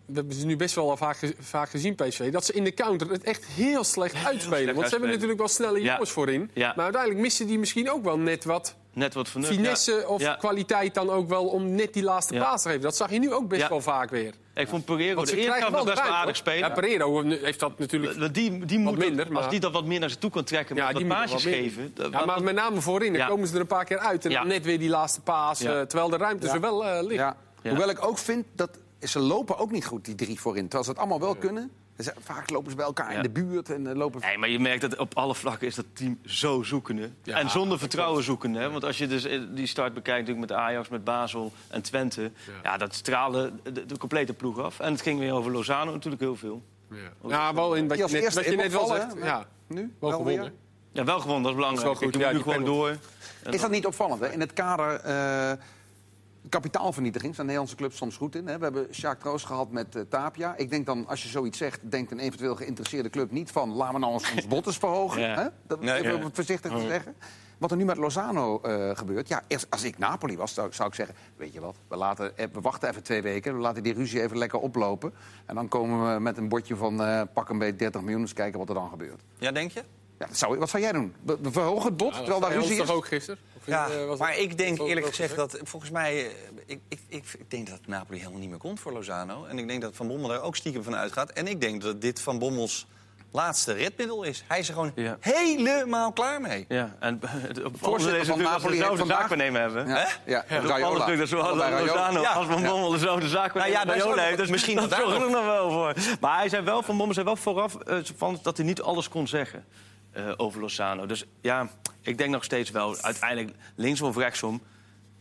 Speaker 4: dat hebben ze nu best wel al vaak, vaak gezien, PSV. Dat ze in de counter het echt heel slecht uitspelen.
Speaker 3: slecht
Speaker 4: Want ze hebben natuurlijk wel snelle
Speaker 3: Ja.
Speaker 4: jongens voorin.
Speaker 3: Ja.
Speaker 4: Maar uiteindelijk missen die misschien ook wel net wat
Speaker 3: Net wat vernuft.
Speaker 4: finesse
Speaker 3: ja.
Speaker 4: of
Speaker 3: Ja.
Speaker 4: kwaliteit dan ook wel om net die laatste
Speaker 3: Ja.
Speaker 4: paas te geven. Dat zag je nu ook best
Speaker 3: Ja.
Speaker 4: wel vaak weer.
Speaker 3: Ik vond Pereiro de eerste
Speaker 4: wel
Speaker 3: best wel aardig spelen.
Speaker 4: Ja, Pereiro heeft dat natuurlijk...
Speaker 3: Die, die moet,
Speaker 4: minder,
Speaker 3: Als
Speaker 4: maar-
Speaker 3: die dat wat meer naar ze toe kan trekken,
Speaker 4: Ja,
Speaker 3: met
Speaker 4: die
Speaker 3: paasjes geven.
Speaker 4: Ja,
Speaker 3: wat-
Speaker 4: maar met name voorin, dan
Speaker 3: Ja.
Speaker 4: komen ze er een paar keer uit. En
Speaker 3: Ja.
Speaker 4: dan net weer die laatste paas,
Speaker 3: Ja.
Speaker 4: eh, terwijl de ruimte
Speaker 2: Ja.
Speaker 4: er wel eh, ligt.
Speaker 2: Ja.
Speaker 3: Ja.
Speaker 2: Hoewel ik ook vind dat ze lopen ook niet goed, die drie voorin. Terwijl ze het allemaal wel kunnen. Vaak lopen ze bij elkaar
Speaker 3: Ja.
Speaker 2: in de buurt en eh, lopen...
Speaker 3: Nee, maar je merkt dat op alle vlakken is dat team zo zoekende.
Speaker 4: Ja,
Speaker 3: en zonder vertrouwen zoekende. Hè? Want als je dus eh, die start bekijkt natuurlijk met Ajax, met Basel en Twente... Ja, dat straalde de, de complete ploeg af. En het ging weer over Lozano natuurlijk heel veel.
Speaker 4: Ja, ja wel in wat je net,
Speaker 2: eerste
Speaker 4: wat je net wel zegt. Ja,
Speaker 2: Nu?
Speaker 4: wel
Speaker 2: Wel
Speaker 4: gewonnen.
Speaker 2: weer?
Speaker 3: Ja, wel gewonnen, dat is belangrijk.
Speaker 4: Dat is wel goed,
Speaker 3: Je
Speaker 4: ja,
Speaker 3: moet nu gewoon door.
Speaker 2: Is dat niet opvallend? Hè? In het kader eh, kapitaalvernietiging zijn Nederlandse clubs soms goed in. Hè? We hebben Sjaak Troost gehad met eh, Tapia. Ik denk dan, als je zoiets zegt, denkt een eventueel geïnteresseerde club niet van... laten we nou eens ons bottes verhogen.
Speaker 3: Ja.
Speaker 2: Hè? Dat
Speaker 1: Nee,
Speaker 2: even
Speaker 3: ja.
Speaker 2: voorzichtig te zeggen. Wat er nu met Lozano eh, gebeurt... Ja, als ik Napoli was, zou, zou ik zeggen... weet je wat, we, laten, eh, we wachten even twee weken. We laten die ruzie even lekker oplopen. En dan komen we met een bordje van pak een beetje 30 miljoen... eens kijken wat er dan gebeurt.
Speaker 1: Ja, denk je?
Speaker 2: Ja, dat zou, wat zou jij doen? Verhogen het bod, terwijl daar ruzie is?
Speaker 4: toch ook gisteren?
Speaker 1: Ja,
Speaker 4: eh, was
Speaker 1: maar
Speaker 4: dat-
Speaker 1: ik denk eerlijk
Speaker 4: dat
Speaker 1: gezegd dat volgens mij... eh, Ik, ik, ik, ik denk dat Napoli helemaal niet meer komt voor Lozano. En ik denk dat Van Bommel er ook stiekem van uitgaat. En ik denk dat dit Van Bommels laatste redmiddel is. Hij is er gewoon
Speaker 3: Ja.
Speaker 1: helemaal klaar mee.
Speaker 3: Ja, en
Speaker 2: Voorzitter van Napoli heeft
Speaker 3: dezelfde
Speaker 2: vandaag-
Speaker 3: zaakwaarnemer hebben.
Speaker 2: Ja, ja.
Speaker 3: Ja. Alles natuurlijk, dat is
Speaker 2: Raiola.
Speaker 3: Lozano.
Speaker 1: Ja.
Speaker 3: Als Van Bommel dezelfde zaak
Speaker 1: Nou ja, daar
Speaker 3: heeft,
Speaker 1: nog-
Speaker 3: dus
Speaker 1: misschien
Speaker 3: dat
Speaker 1: dat daar
Speaker 3: zorgt er
Speaker 1: nog-
Speaker 3: nog wel voor. Maar hij zei wel, Van Bommel zei wel vooraf eh, van, dat hij niet alles kon zeggen eh, over Lozano. Dus ja, ik denk nog steeds wel, uiteindelijk linksom of rechtsom,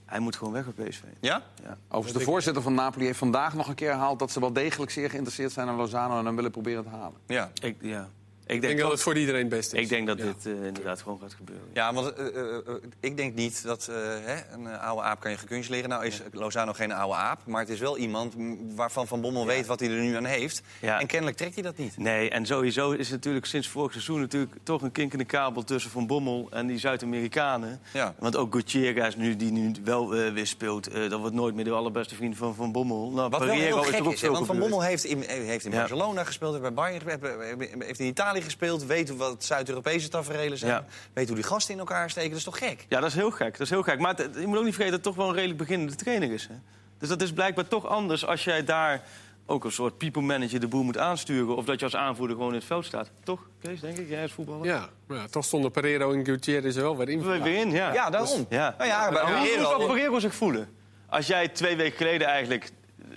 Speaker 3: hij moet gewoon weg bij PSV.
Speaker 1: Ja?
Speaker 3: Ja.
Speaker 2: Overigens, de voorzitter van Napoli heeft vandaag nog een keer herhaald... dat ze wel degelijk zeer geïnteresseerd zijn in Lozano... en hem willen proberen te halen.
Speaker 1: Ja.
Speaker 3: Ik, ja. Ik
Speaker 4: Ik
Speaker 3: denk,
Speaker 4: dat het voor iedereen het beste is.
Speaker 3: ik denk dat
Speaker 4: Ja.
Speaker 3: dit eh, inderdaad gewoon gaat gebeuren.
Speaker 1: Ja, want eh, eh, ik denk niet dat eh, hè, een oude aap kan je gekunst leren. Nou is Lozano geen oude aap, maar het is wel iemand waarvan Van Bommel weet wat hij er nu aan heeft.
Speaker 3: Ja.
Speaker 1: En kennelijk trekt hij dat niet.
Speaker 3: Nee, en sowieso is het natuurlijk sinds vorig seizoen natuurlijk toch een kinkende kabel tussen Van Bommel en die Zuid-Amerikanen.
Speaker 1: Ja.
Speaker 3: Want ook Gutierrez, nu, die nu wel eh, weer speelt, eh, dat wordt nooit meer de allerbeste vriend van Van Bommel. Nou,
Speaker 1: Wat wel heel gek is, want Van. Bommel heeft in, heeft in
Speaker 3: Ja.
Speaker 1: Barcelona gespeeld, heeft bij Bayern gespeeld, heeft in Italië Italië gespeeld. Weet hoe wat Zuid-Europese tafereelen zijn.
Speaker 3: Ja.
Speaker 1: Weet hoe die gasten in elkaar steken. Dat is toch gek?
Speaker 3: Ja, dat is heel gek. Dat is heel gek. Maar het- je moet ook niet vergeten dat het toch wel een redelijk beginnende trainer is. Hè? Dus dat is blijkbaar toch anders als jij daar ook een soort people manager de boel moet aansturen. Of dat je als aanvoerder gewoon in het veld staat. Toch, Kees, denk ik? Jij als voetballer?
Speaker 4: Ja, maar ja, toch stonden Pereiro en Gutierrez er wel weer in.
Speaker 3: Weer in, ja.
Speaker 1: Ja, daarom.
Speaker 3: Ja.
Speaker 1: Nou ja, bij
Speaker 3: Maar hoe
Speaker 1: Pereiro-
Speaker 3: zou Pereiro zich voelen? Als jij twee weken geleden eigenlijk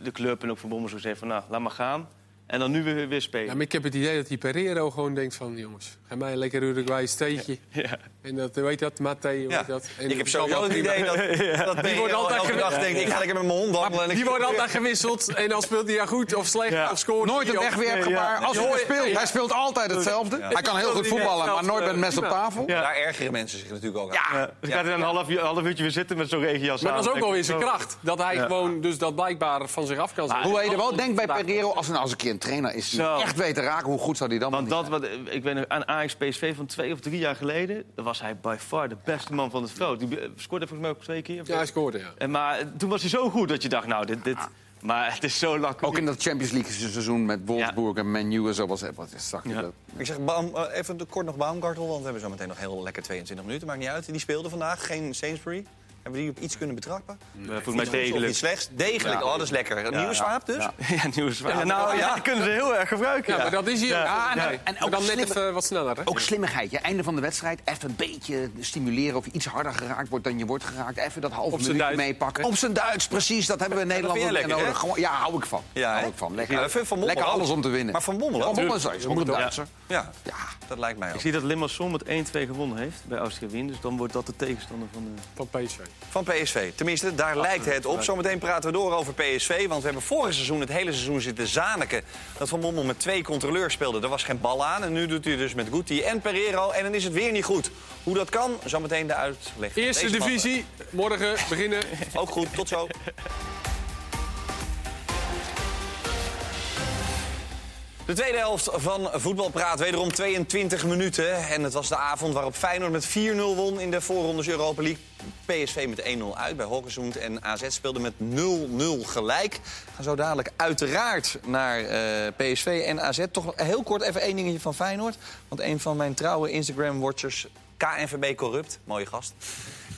Speaker 3: de club en ook Van Bommel zo zei van... nou, laat maar gaan. En dan nu weer, weer spelen.
Speaker 4: Ja, maar ik heb het idee dat die Pereiro gewoon denkt van... jongens, ga mij een lekker Uruguay steekje.
Speaker 3: Ja.
Speaker 4: En dat, heet dat,
Speaker 1: Ja.
Speaker 4: heet dat? En
Speaker 1: ik heb sowieso het idee dat, dat
Speaker 4: Die wordt altijd
Speaker 1: elke dag
Speaker 4: ge-
Speaker 1: denkt... ik ga lekker met mijn hond wandelen. en ik-
Speaker 4: Die worden altijd gewisseld. En dan speelt hij ja goed of slecht
Speaker 3: Ja.
Speaker 4: of scoort
Speaker 2: Nooit een wegwerpgebaar.
Speaker 3: Ja.
Speaker 2: Als hij
Speaker 4: Ja.
Speaker 2: speelt, hij speelt altijd hetzelfde. Hij kan heel goed voetballen, maar nooit met een mes op tafel.
Speaker 3: Ja.
Speaker 1: Daar ergeren mensen zich natuurlijk ook aan.
Speaker 3: Ja, dus gaat hij dan een half, uur- half uurtje weer zitten met zo'n regenjas
Speaker 4: Maar
Speaker 3: aan.
Speaker 4: dat is ook wel weer zijn kracht. Dat hij gewoon dus dat blijkbaar van zich af kan zetten.
Speaker 2: Hoe je er wel denkt bij Pereiro, als er nou eens een keer een trainer is die echt weet te raken, hoe goed zou die dan
Speaker 3: Want dat, ik weet aan Ajax PSV van twee of drie jaar geleden... dan was hij by far de beste man van het veld. Die scoorde volgens mij ook twee keer. of
Speaker 4: Ja, hij scoorde, ja.
Speaker 3: En maar toen was hij zo goed dat je dacht, nou, dit... dit maar het is zo lak.
Speaker 2: Ook in dat Champions League seizoen met Wolfsburg en Man U en zo was wat zag je
Speaker 3: Ja.
Speaker 2: dat?
Speaker 1: Ik zeg Baum, eh, even de- kort nog Baumgartel, want we hebben zo meteen nog heel lekker 22 minuten. Maakt niet uit. Die speelde vandaag, geen Sainsbury. Hebben we die op iets kunnen betrappen?
Speaker 3: Eh, volgens mij degelijk.
Speaker 1: iets slechts? Degelijk, oh, dat is lekker. Een nieuwe zwaap dus?
Speaker 2: Ja.
Speaker 3: Ja, nieuws. Ja, nou, ja, die kunnen ze heel erg gebruiken.
Speaker 4: Ja, maar dat is hier.
Speaker 3: Ja.
Speaker 4: Nee.
Speaker 2: en ook
Speaker 4: dan net
Speaker 2: slimme-
Speaker 4: even wat sneller, hè?
Speaker 2: Ook slimmigheid. Je einde van de wedstrijd even een beetje stimuleren of je iets harder geraakt wordt dan je wordt geraakt. Even dat halve
Speaker 4: Op zijn
Speaker 2: minuutje
Speaker 4: Duits.
Speaker 2: meepakken. Op zijn Duits, precies. Dat hebben we in Nederland ook
Speaker 1: lekker,
Speaker 2: nodig. Gewoon, ja, hou ik van.
Speaker 1: Ja,
Speaker 2: hou ik van. Lekker,
Speaker 1: van
Speaker 2: lekker
Speaker 1: ook.
Speaker 2: alles om te winnen.
Speaker 1: Maar Van Bommel ook.
Speaker 2: Van Bommel is ook een Duitser.
Speaker 1: Ja,
Speaker 2: Ja.
Speaker 1: dat lijkt mij ook.
Speaker 3: Ik zie dat Limassol met 1-2 gewonnen heeft bij Austria Wien. Dus dan wordt dat de tegenstander van de...
Speaker 4: Van PSV.
Speaker 1: Van PSV. Tenminste, daar lijkt het op. Zometeen praten we door over PSV. Want we hebben vorig seizoen, het hele seizoen zitten zaniken... dat Van Bommel met twee controleurs speelde. Er was geen bal aan. En nu doet hij dus met Guti en Pereiro. En dan is het weer niet goed. Hoe dat kan, zometeen de uitleg.
Speaker 4: Eerste divisie. Morgen beginnen.
Speaker 1: Ook goed, tot zo. De tweede helft van Voetbalpraat, wederom 22 minuten. En het was de avond waarop Feyenoord met 4-0 won in de voorrondes Europa League. PSV met 1-0 uit bij Hockensund en AZ speelde met 0-0 gelijk. We gaan zo dadelijk uiteraard naar eh, PSV en AZ. Toch heel kort even één dingetje van Feyenoord. Want een van mijn trouwe Instagram-watchers, KNVB Corrupt, mooie gast...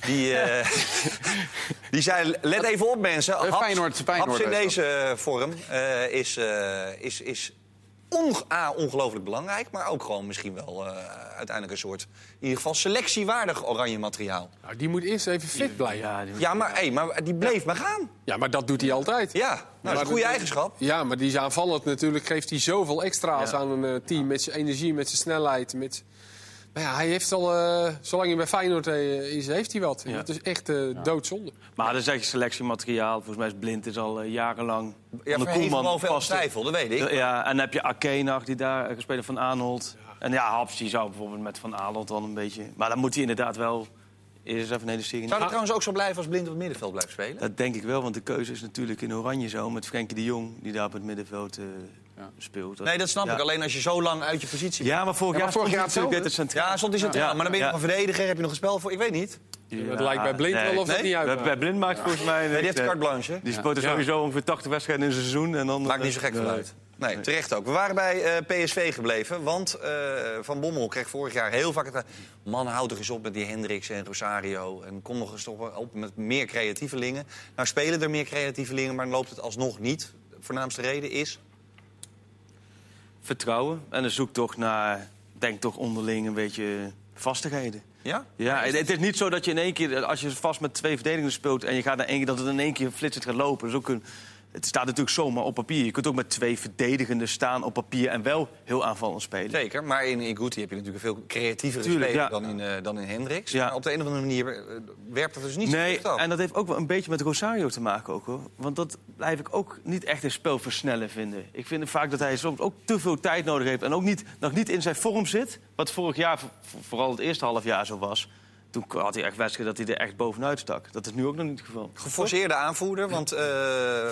Speaker 1: Die, eh, die zei, let even op mensen. Haps,
Speaker 2: Feyenoord- Feyenoord
Speaker 1: Haps in deze vorm eh, is, eh, is, is onge- A, ongelooflijk belangrijk... maar ook gewoon misschien wel eh, uiteindelijk een soort... in ieder geval selectiewaardig oranje materiaal.
Speaker 4: Nou, die moet eerst even fit blijven.
Speaker 3: Ja, die-
Speaker 1: Ja, maar, hey, maar die bleef maar gaan.
Speaker 4: Ja, maar dat doet hij altijd.
Speaker 1: Ja, nou, dat is een goede eigenschap.
Speaker 4: Ja, maar die is aanvallend natuurlijk. Geeft hij zoveel extra's
Speaker 3: Ja.
Speaker 4: aan een eh, team. Met zijn energie, met zijn snelheid. Met... Maar ja, hij heeft al, eh, zolang hij bij Feyenoord eh, is, heeft hij wat.
Speaker 3: Ja.
Speaker 4: Dat is echt eh, doodzonde.
Speaker 3: Maar dat is echt selectiemateriaal. Volgens mij is Blind is al jarenlang...
Speaker 1: Ja, elk
Speaker 3: vaste-
Speaker 1: twijfel, dat weet ik.
Speaker 3: Ja, en dan heb je Akenag, die daar gespeeld van Arnold. En ja, Haps, die zou bijvoorbeeld met Van Arnold wel een beetje... Maar dan moet hij inderdaad wel eerst even een hele serie...
Speaker 1: Zou dat trouwens ook zo blijven als Blind op het middenveld blijft spelen?
Speaker 3: Dat denk ik wel, want de keuze is natuurlijk in Oranje zo... met Frenkie de Jong, die daar op het middenveld eh, speelt.
Speaker 1: Nee, dat snap
Speaker 3: Ja.
Speaker 1: ik. Alleen als je zo lang uit je positie bent.
Speaker 3: Ja, maar vorig
Speaker 2: Ja,
Speaker 3: jaar
Speaker 2: maar vorig
Speaker 3: stond hij
Speaker 2: jaar
Speaker 3: natuurlijk net centraal.
Speaker 1: Ja, stond hij centraal.
Speaker 3: Ja.
Speaker 1: Maar dan ben je
Speaker 3: Ja.
Speaker 1: nog een verdediger. Heb je nog een spel voor? Ik weet niet.
Speaker 4: Het lijkt bij Blind wel of dat
Speaker 1: Nee?
Speaker 4: niet uit.
Speaker 3: Bij, bij Blind maakt volgens mij...
Speaker 1: Nee, die heeft de
Speaker 3: eh,
Speaker 1: carte blanche. hè?
Speaker 3: Die speelt sowieso ongeveer 80 wedstrijden in een seizoen. En dan,
Speaker 1: Maakt niet zo gek
Speaker 3: Nee.
Speaker 1: veel uit. Nee, terecht ook. We waren bij eh, PSV gebleven, want eh, Van Bommel kreeg vorig jaar heel vaak het... Man, houd er eens op met die Hendricks en Rosario. En kom nog eens toch op met meer creatievelingen. Nou spelen er meer creatievelingen, maar dan loopt het alsnog niet. De voornaamste reden is...
Speaker 3: Vertrouwen en een zoektocht naar, denk toch onderling een beetje vastigheden.
Speaker 1: Ja?
Speaker 3: Ja, het, het is niet zo dat je in één keer, als je vast met twee verdedigers speelt... en je gaat naar één keer, dat het in één keer flitsend gaat lopen. Dat is ook een, het staat natuurlijk zomaar op papier. Je kunt ook met twee verdedigende staan op papier en wel heel aanvallend spelen.
Speaker 1: Zeker, maar in, in Guti heb je natuurlijk een veel creatievere
Speaker 3: Tuurlijk,
Speaker 1: speler
Speaker 3: ja.
Speaker 1: dan in, eh, dan in Hendricks.
Speaker 3: Ja.
Speaker 1: Maar op de een of andere manier eh, werpt dat dus niet zo
Speaker 3: Nee,
Speaker 1: goed af.
Speaker 3: en dat heeft ook wel een beetje met Rosario te maken ook, hoor. Want dat blijf ik ook niet echt een spel versnellen vinden. Ik vind vaak dat hij soms ook te veel tijd nodig heeft... en ook niet, nog niet in zijn vorm zit. Wat vorig jaar, vo- vooral het eerste half jaar zo was... toen had hij echt wedstrijden dat hij er echt bovenuit stak. Dat is nu ook nog niet het geval.
Speaker 1: Geforceerde aanvoerder, want eh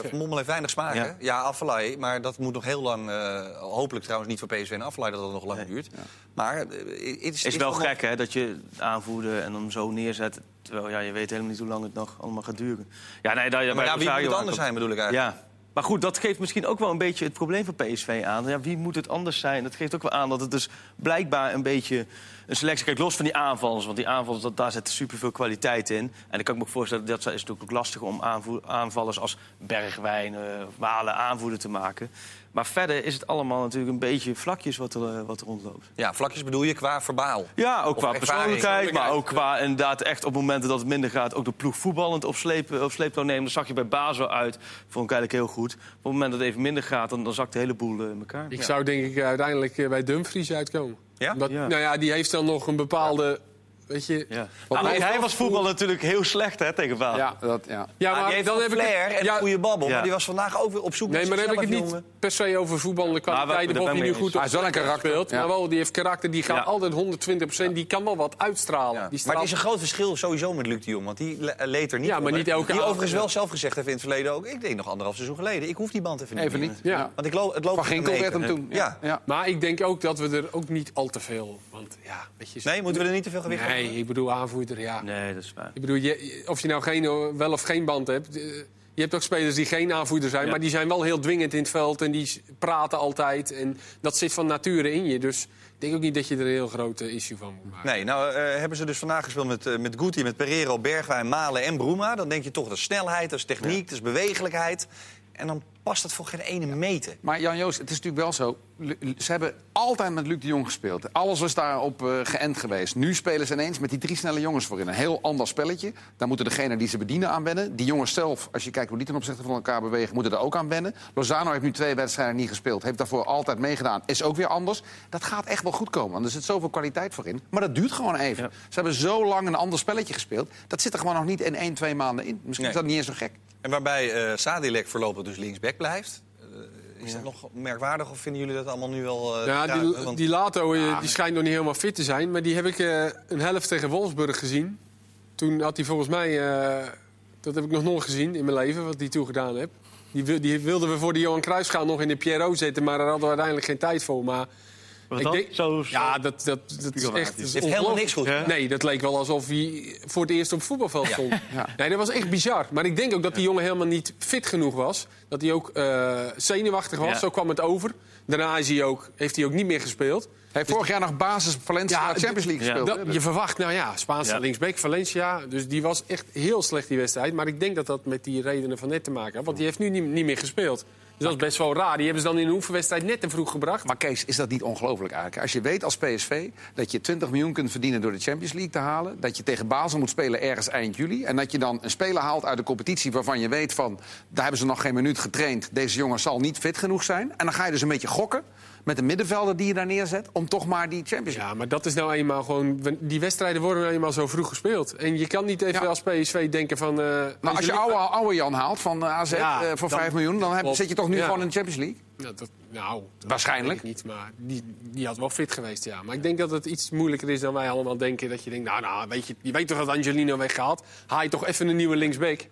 Speaker 1: Van Bommel heeft weinig smaak.
Speaker 3: Ja.
Speaker 1: Ja, Affelay, maar dat moet nog heel lang... eh, hopelijk trouwens niet voor PSV en Affelay dat dat nog lang
Speaker 3: Nee.
Speaker 1: duurt. Maar eh, het is,
Speaker 3: wel gek, hè, dat je aanvoerder en hem zo neerzet... terwijl ja, je weet helemaal niet hoe lang het nog allemaal gaat duren. Ja, nee, dat,
Speaker 1: Maar ja, wie moet het anders zijn, bedoel ik eigenlijk?
Speaker 3: Ja, Maar goed, dat geeft misschien ook wel een beetje het probleem van PSV aan. Ja, wie moet het anders zijn? Dat geeft ook wel aan dat het dus blijkbaar een beetje een selectie... Kijk, los van die aanvallers, want die aanvallers, dat, daar zit superveel kwaliteit in. En dan kan ik me voorstellen, dat is natuurlijk ook lastig om aanvallers als Bergwijn, eh, Walen aanvoerder te maken. Maar verder is het allemaal natuurlijk een beetje vlakjes wat er, eh, wat er rondloopt.
Speaker 1: Ja, vlakjes bedoel je qua verbaal.
Speaker 3: Ja, ook
Speaker 1: Of
Speaker 3: qua persoonlijkheid, maar ook qua inderdaad echt op momenten dat het minder gaat... ook de ploeg voetballend op, sleep, op sleeptouw nemen. Dat zag je bij Basel uit, vond ik eigenlijk heel goed. Op het moment dat het even minder gaat, dan, dan zakt de hele boel eh, in elkaar.
Speaker 4: Ik zou denk ik uiteindelijk eh, bij Dumfries uitkomen.
Speaker 1: Ja?
Speaker 4: Omdat,
Speaker 3: Ja.
Speaker 4: Nou ja, die heeft dan nog een bepaalde... Weet je,
Speaker 3: Ja. Hij was voetbal natuurlijk heel slecht hè, tegen.
Speaker 2: Ja, dat, ja.
Speaker 4: ja,
Speaker 1: Ah, die heeft
Speaker 4: dan
Speaker 1: wel
Speaker 4: heb ik
Speaker 1: flair en
Speaker 4: ja,
Speaker 1: een goede babbel.
Speaker 3: Ja.
Speaker 1: Maar die was vandaag ook weer op zoek
Speaker 4: Nee,
Speaker 1: naar
Speaker 4: maar dan heb ik het niet
Speaker 1: jongen.
Speaker 4: per se over voetballende kwaliteiten. of hij nu goed op
Speaker 2: Hij is wel een karakter,
Speaker 4: speelt.
Speaker 2: ja.
Speaker 4: Maar wel, die heeft karakter. Die gaat
Speaker 3: Ja.
Speaker 4: altijd 120% Die kan wel wat uitstralen.
Speaker 1: Ja.
Speaker 4: Die
Speaker 1: Maar het is een groot verschil sowieso met Luc de Jong. Want die le- eh, leed er niet
Speaker 4: Ja, maar
Speaker 1: onder.
Speaker 4: niet elke
Speaker 1: Die overigens wel zelf gezegd heeft in het verleden ook. Ik denk nog anderhalf seizoen geleden. Ik hoef die band even niet
Speaker 2: Even niet.
Speaker 4: Ja.
Speaker 1: Want ik lo het loopt
Speaker 2: Van Ginkel werd hem toen.
Speaker 1: Ja.
Speaker 4: Maar ik denk ook dat we er ook niet al te veel... Want ja, weet je...
Speaker 1: Nee, moeten we er niet te veel gewicht op
Speaker 4: Nee, ik bedoel aanvoerder, ja.
Speaker 3: Nee, dat is waar.
Speaker 4: Ik bedoel, je, of je nou geen, wel of geen band hebt. eh, Je hebt ook spelers die geen aanvoerder zijn,
Speaker 3: Ja.
Speaker 4: maar die zijn wel heel dwingend in het veld en die praten altijd. En dat zit van nature in je. Dus ik denk ook niet dat je er een heel groot issue van moet maken.
Speaker 1: Nee, nou eh, hebben ze dus vandaag gespeeld met, eh, met Guti, met Pereiro, Bergwijn, Malen en Bruma. Dan denk je toch, dat is snelheid, dat is techniek, dat is bewegelijkheid. En dan past het voor geen ene meter.
Speaker 2: Maar Jan-Joos, het is natuurlijk wel zo. Ze hebben altijd met Luc de Jong gespeeld. Alles was daarop eh geënt geweest. Nu spelen ze ineens met die drie snelle jongens voorin. Een heel ander spelletje. Daar moeten degenen die ze bedienen aan wennen. Die jongens zelf, als je kijkt hoe die ten opzichte van elkaar bewegen... moeten er ook aan wennen. Lozano heeft nu twee wedstrijden niet gespeeld. Heeft daarvoor altijd meegedaan. Is ook weer anders. Dat gaat echt wel goed komen. Want er zit zoveel kwaliteit voor in. Maar dat duurt gewoon even.
Speaker 3: Ja.
Speaker 2: Ze hebben zo lang een ander spelletje gespeeld. Dat zit er gewoon nog niet in één, twee maanden in. Misschien
Speaker 1: Nee.
Speaker 2: is dat niet eens zo gek.
Speaker 1: En waarbij eh Sadilek voorlopig dus linksback blijft. Eh, is dat nog merkwaardig of vinden jullie dat allemaal nu wel... eh,
Speaker 4: Ja, die,
Speaker 1: want-
Speaker 4: die Lato eh, die schijnt nog niet helemaal fit te zijn. Maar die heb ik eh, een helft tegen Wolfsburg gezien. Toen had hij volgens mij... eh, dat heb ik nog nooit gezien in mijn leven, wat hij toen gedaan heeft. Die, die wilden we voor de Johan Cruijffschaal nog in de Pierrot zetten... maar daar hadden we uiteindelijk geen tijd voor. Maar
Speaker 3: Wat
Speaker 4: ik
Speaker 3: dan?
Speaker 4: denk-
Speaker 3: Zo, zo-
Speaker 4: ja, dat, dat, dat is echt... dat
Speaker 1: Heeft helemaal niks goed gedaan.
Speaker 4: Nee, dat leek wel alsof hij voor het eerst op het voetbalveld stond. Nee, dat was echt bizar. Maar ik denk ook dat die jongen helemaal niet fit genoeg was. Dat hij ook eh, zenuwachtig was,
Speaker 3: Ja.
Speaker 4: zo kwam het over. Daarna is hij ook, heeft hij ook niet meer gespeeld.
Speaker 2: Hij heeft vorig jaar nog basis Valencia
Speaker 4: Ja,
Speaker 2: Champions League
Speaker 3: ja.
Speaker 2: gespeeld.
Speaker 4: Dat, je verwacht, nou ja, Spaanse
Speaker 3: Ja.
Speaker 4: linksback, Valencia. Dus die was echt heel slecht, die wedstrijd. Maar ik denk dat dat met die redenen van net te maken had. Want die heeft nu niet, niet meer gespeeld. Dus dat is best wel raar. Die hebben ze dan in een oefenwedstrijd net te vroeg gebracht.
Speaker 2: Maar Kees, is dat niet ongelooflijk eigenlijk? Als je weet als PSV dat je 20 miljoen kunt verdienen door de Champions League te halen... dat je tegen Basel moet spelen ergens eind juli... en dat je dan een speler haalt uit de competitie waarvan je weet van... daar hebben ze nog geen minuut getraind, deze jongen zal niet fit genoeg zijn... en dan ga je dus een beetje gokken met de middenvelder die je daar neerzet... om toch maar die Champions League...
Speaker 4: Ja, maar dat is nou eenmaal gewoon... Die wedstrijden worden nou eenmaal zo vroeg gespeeld. En je kan niet even
Speaker 2: Ja.
Speaker 4: als PSV denken van...
Speaker 2: Nou, als je oude, oude Jan haalt van eh, AZ
Speaker 4: Ja,
Speaker 2: eh, voor
Speaker 4: dan-
Speaker 2: 5 miljoen... dan heb, zit je toch nu gewoon in de Champions League?
Speaker 4: Ja, dat, nou, dat
Speaker 2: Waarschijnlijk.
Speaker 4: niet, maar die, die had wel fit geweest, ja. Maar ik denk dat het iets moeilijker is dan wij allemaal denken. Dat je denkt, nou, nou weet je, je weet toch dat Angelino weggaat? Haal je toch even een nieuwe linksback?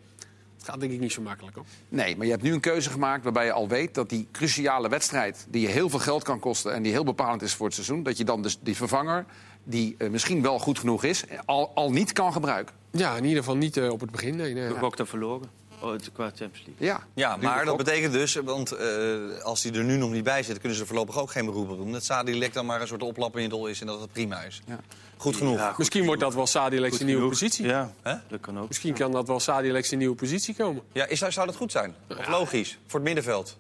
Speaker 4: Dat gaat denk ik niet zo makkelijk, hoor.
Speaker 2: Nee, maar je hebt nu een keuze gemaakt waarbij je al weet dat die cruciale wedstrijd, die je heel veel geld kan kosten en die heel bepalend is voor het seizoen, dat je dan dus die vervanger, die eh, misschien wel goed genoeg is, al, al niet kan gebruiken.
Speaker 4: Ja, in ieder geval niet eh, op het begin, nee. nee.
Speaker 3: Gegokt en verloren. Oh, het- qua Champions League.
Speaker 2: Ja,
Speaker 1: Ja, maar dat betekent dus, want eh, als die er nu nog niet bij zit... kunnen ze er voorlopig ook geen beroep op doen. Dat Sadilek dan maar een soort oplapmiddel is en dat het prima is.
Speaker 2: Ja.
Speaker 1: Goed genoeg.
Speaker 3: Ja, goed
Speaker 4: Misschien wordt dat wel Sadilek zijn nieuwe
Speaker 3: genoeg.
Speaker 4: positie.
Speaker 3: Ja,
Speaker 1: Hè?
Speaker 3: dat kan ook.
Speaker 4: Misschien kan dat wel Sadilek zijn nieuwe positie komen.
Speaker 1: Ja, is, dat- zou dat goed zijn? Of logisch? Voor het middenveld?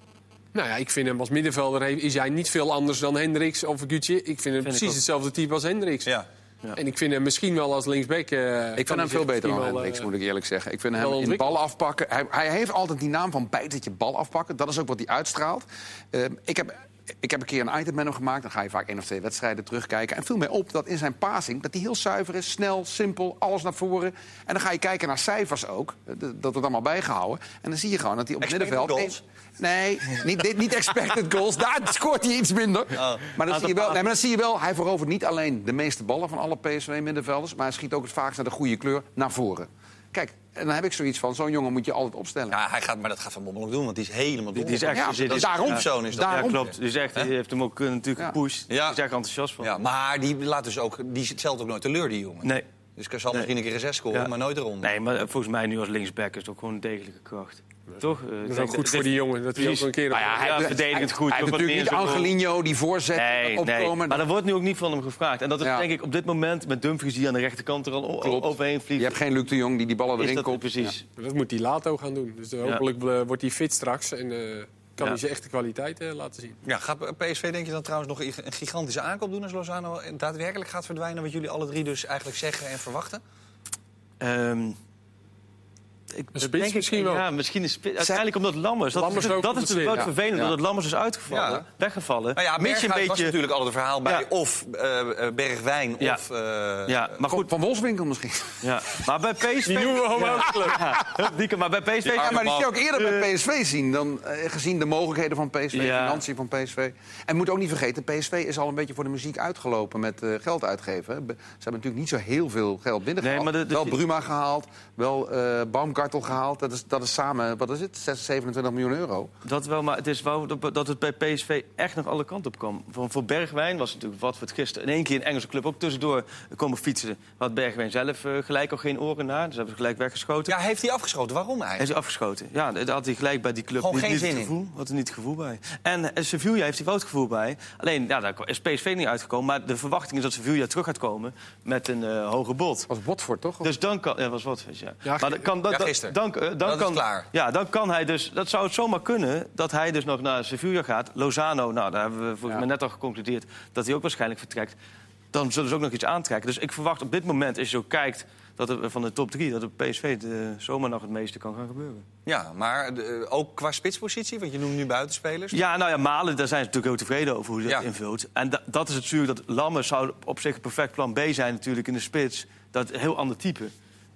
Speaker 4: Nou ja, ik vind hem als middenvelder is hij niet veel anders dan Hendricks of Gutje. Ik vind hem precies hetzelfde type als Hendricks.
Speaker 1: Ja.
Speaker 3: Ja.
Speaker 4: En ik vind hem misschien wel als linksback... eh,
Speaker 2: Ik
Speaker 4: kan
Speaker 2: vind hem veel beter dan Hendricks,
Speaker 4: eh,
Speaker 2: moet ik eerlijk zeggen. Ik vind hem in bal afpakken. Hij, hij heeft altijd die naam van bijtertje bal afpakken. Dat is ook wat hij uitstraalt. Eh, ik, heb, ik heb een keer een item met hem gemaakt. Dan ga je vaak één of twee wedstrijden terugkijken. En viel mij op dat in zijn passing dat hij heel zuiver is, snel, simpel, alles naar voren. En dan ga je kijken naar cijfers ook. Dat wordt allemaal bijgehouden. En dan zie je gewoon dat hij op het middenveld.
Speaker 1: goals?
Speaker 2: Nee, niet, dit- niet expected goals. Daar scoort hij iets minder.
Speaker 1: Oh.
Speaker 2: Maar, dan zie je wel, nee, maar dan zie je wel, hij verovert niet alleen de meeste ballen van alle PSV-middenvelders... maar hij schiet ook het vaakst naar de goede kleur naar voren. Kijk, en dan heb ik zoiets van, zo'n jongen moet je altijd opstellen.
Speaker 1: Ja, hij gaat, maar dat gaat Van Bommel ook doen, want die is helemaal
Speaker 3: Die is echt-
Speaker 2: Ja,
Speaker 3: die is-
Speaker 2: dat is
Speaker 3: die is-
Speaker 2: daarom.
Speaker 3: ja.
Speaker 1: zoon is dat.
Speaker 3: Ja,
Speaker 2: Daarom.
Speaker 3: klopt. Dus echt, die heeft hem ook eh, natuurlijk
Speaker 2: Ja.
Speaker 3: gepusht.
Speaker 1: Ja.
Speaker 3: Die is echt enthousiast van.
Speaker 1: Ja, maar die laat dus ook, die stelt ook nooit teleur, die jongen.
Speaker 3: Nee.
Speaker 1: Dus hij zal misschien een keer een zes scoren,
Speaker 3: Ja.
Speaker 1: maar nooit eronder.
Speaker 3: nee, maar volgens mij nu als linksback is het ook gewoon een degelijke kracht. Toch? Eh,
Speaker 4: Dat is ook goed voor die jongen. Dat hij ook een keer...
Speaker 3: Nou ja, hij verdedigend goed.
Speaker 2: Hij heeft natuurlijk niet Angelino die voorzet
Speaker 3: Nee,
Speaker 2: opkomen.
Speaker 3: nee, maar er wordt nu ook niet van hem gevraagd. En dat is
Speaker 2: Ja.
Speaker 3: denk ik op dit moment met Dumfries die aan de rechterkant er al
Speaker 2: Klopt.
Speaker 3: overheen vliegt.
Speaker 2: Je hebt geen Luc de Jong die die ballen
Speaker 3: is
Speaker 2: erin
Speaker 3: dat
Speaker 2: komt.
Speaker 3: precies.
Speaker 4: Dat moet die Lato gaan doen. Dus eh, hopelijk eh, wordt hij fit straks en eh, kan
Speaker 3: Ja.
Speaker 4: hij zijn echte kwaliteit eh, laten zien.
Speaker 1: Ja, gaat PSV denk je dan trouwens nog een gigantische aankoop doen als Lozano daadwerkelijk gaat verdwijnen? Wat jullie alle drie dus eigenlijk zeggen en verwachten?
Speaker 3: Ehm, ik,
Speaker 4: spits
Speaker 3: denk ik-
Speaker 4: misschien wel.
Speaker 3: Ja, misschien een spits. Uiteindelijk omdat Lammers. Dat,
Speaker 4: Lammers
Speaker 3: is,
Speaker 4: ook
Speaker 3: dat is natuurlijk wel het
Speaker 2: ja.
Speaker 3: vervelend.
Speaker 2: Ja.
Speaker 3: Dat Lammers is uitgevallen,
Speaker 1: Ja.
Speaker 3: weggevallen.
Speaker 1: Nou ja,
Speaker 3: je
Speaker 1: Berghuis
Speaker 3: een
Speaker 1: was
Speaker 3: beetje...
Speaker 1: natuurlijk altijd een verhaal bij
Speaker 3: Ja.
Speaker 1: of eh, eh, Bergwijn
Speaker 3: Ja.
Speaker 1: of... eh,
Speaker 3: Ja, maar
Speaker 2: Van,
Speaker 3: goed.
Speaker 2: van Wolfswinkel misschien.
Speaker 3: Ja. Maar bij PSV...
Speaker 4: Die noemen we gewoon ook
Speaker 3: maar bij PSV...
Speaker 2: Ja, maar die
Speaker 1: man.
Speaker 2: zou ik eerder bij PSV zien dan gezien de mogelijkheden van PSV, de financiën van PSV. En moet ook niet vergeten, PSV is al een beetje voor de muziek uitgelopen met eh, geld uitgeven. Ze hebben natuurlijk niet zo heel veel geld binnengehaald.
Speaker 3: Maar
Speaker 2: wel Bruma gehaald, wel eh Gehaald. Dat is, dat is samen, wat is het, 6, 27 miljoen euro.
Speaker 3: Dat wel, maar het is wel dat- dat het bij PSV echt nog alle kanten op kwam. Voor, voor Bergwijn was het natuurlijk wat voor het gisteren. In één keer een Engelse club ook tussendoor komen fietsen. Had Bergwijn zelf eh, gelijk al geen oren naar. Dus hebben ze gelijk weggeschoten.
Speaker 1: Ja, heeft hij afgeschoten? Waarom
Speaker 3: Hij
Speaker 1: eigenlijk?
Speaker 3: is afgeschoten. Ja, daar had hij gelijk bij die club
Speaker 1: Gewoon
Speaker 3: niet,
Speaker 1: geen
Speaker 3: niet
Speaker 1: zin
Speaker 3: het
Speaker 1: in.
Speaker 3: gevoel. Had er niet het gevoel bij. En eh, Sevilla heeft hij wel het gevoel bij. Alleen, ja, daar is PSV niet uitgekomen. Maar de verwachting is dat Sevilla terug gaat komen met een eh hoger bod.
Speaker 2: was Watford, toch?
Speaker 3: Dus dan kan... Ja, was wat, ja.
Speaker 4: Ja,
Speaker 3: maar dan kan, dan,
Speaker 1: ja,
Speaker 3: dan- eh, dan
Speaker 1: Dat is
Speaker 3: kan,
Speaker 1: klaar.
Speaker 3: Ja, dan kan hij dus... Dat zou het zomaar kunnen dat hij dus nog naar Sevilla gaat. Lozano, nou, daar hebben we volgens
Speaker 2: Ja.
Speaker 3: mij net al geconcludeerd... dat hij ook waarschijnlijk vertrekt. Dan zullen ze ook nog iets aantrekken. Dus ik verwacht op dit moment, als je zo kijkt... Dat er, van de top drie, dat op PSV de, zomaar nog het meeste kan gaan gebeuren.
Speaker 1: Ja, maar de- ook qua spitspositie, want je noemt nu buitenspelers.
Speaker 3: Ja, nou ja, Malen, daar zijn ze natuurlijk heel tevreden over hoe hij dat
Speaker 1: Ja.
Speaker 3: invult. En da- dat is natuurlijk dat Lammers zou op zich een perfect plan B zijn natuurlijk in de spits. Dat een heel ander type.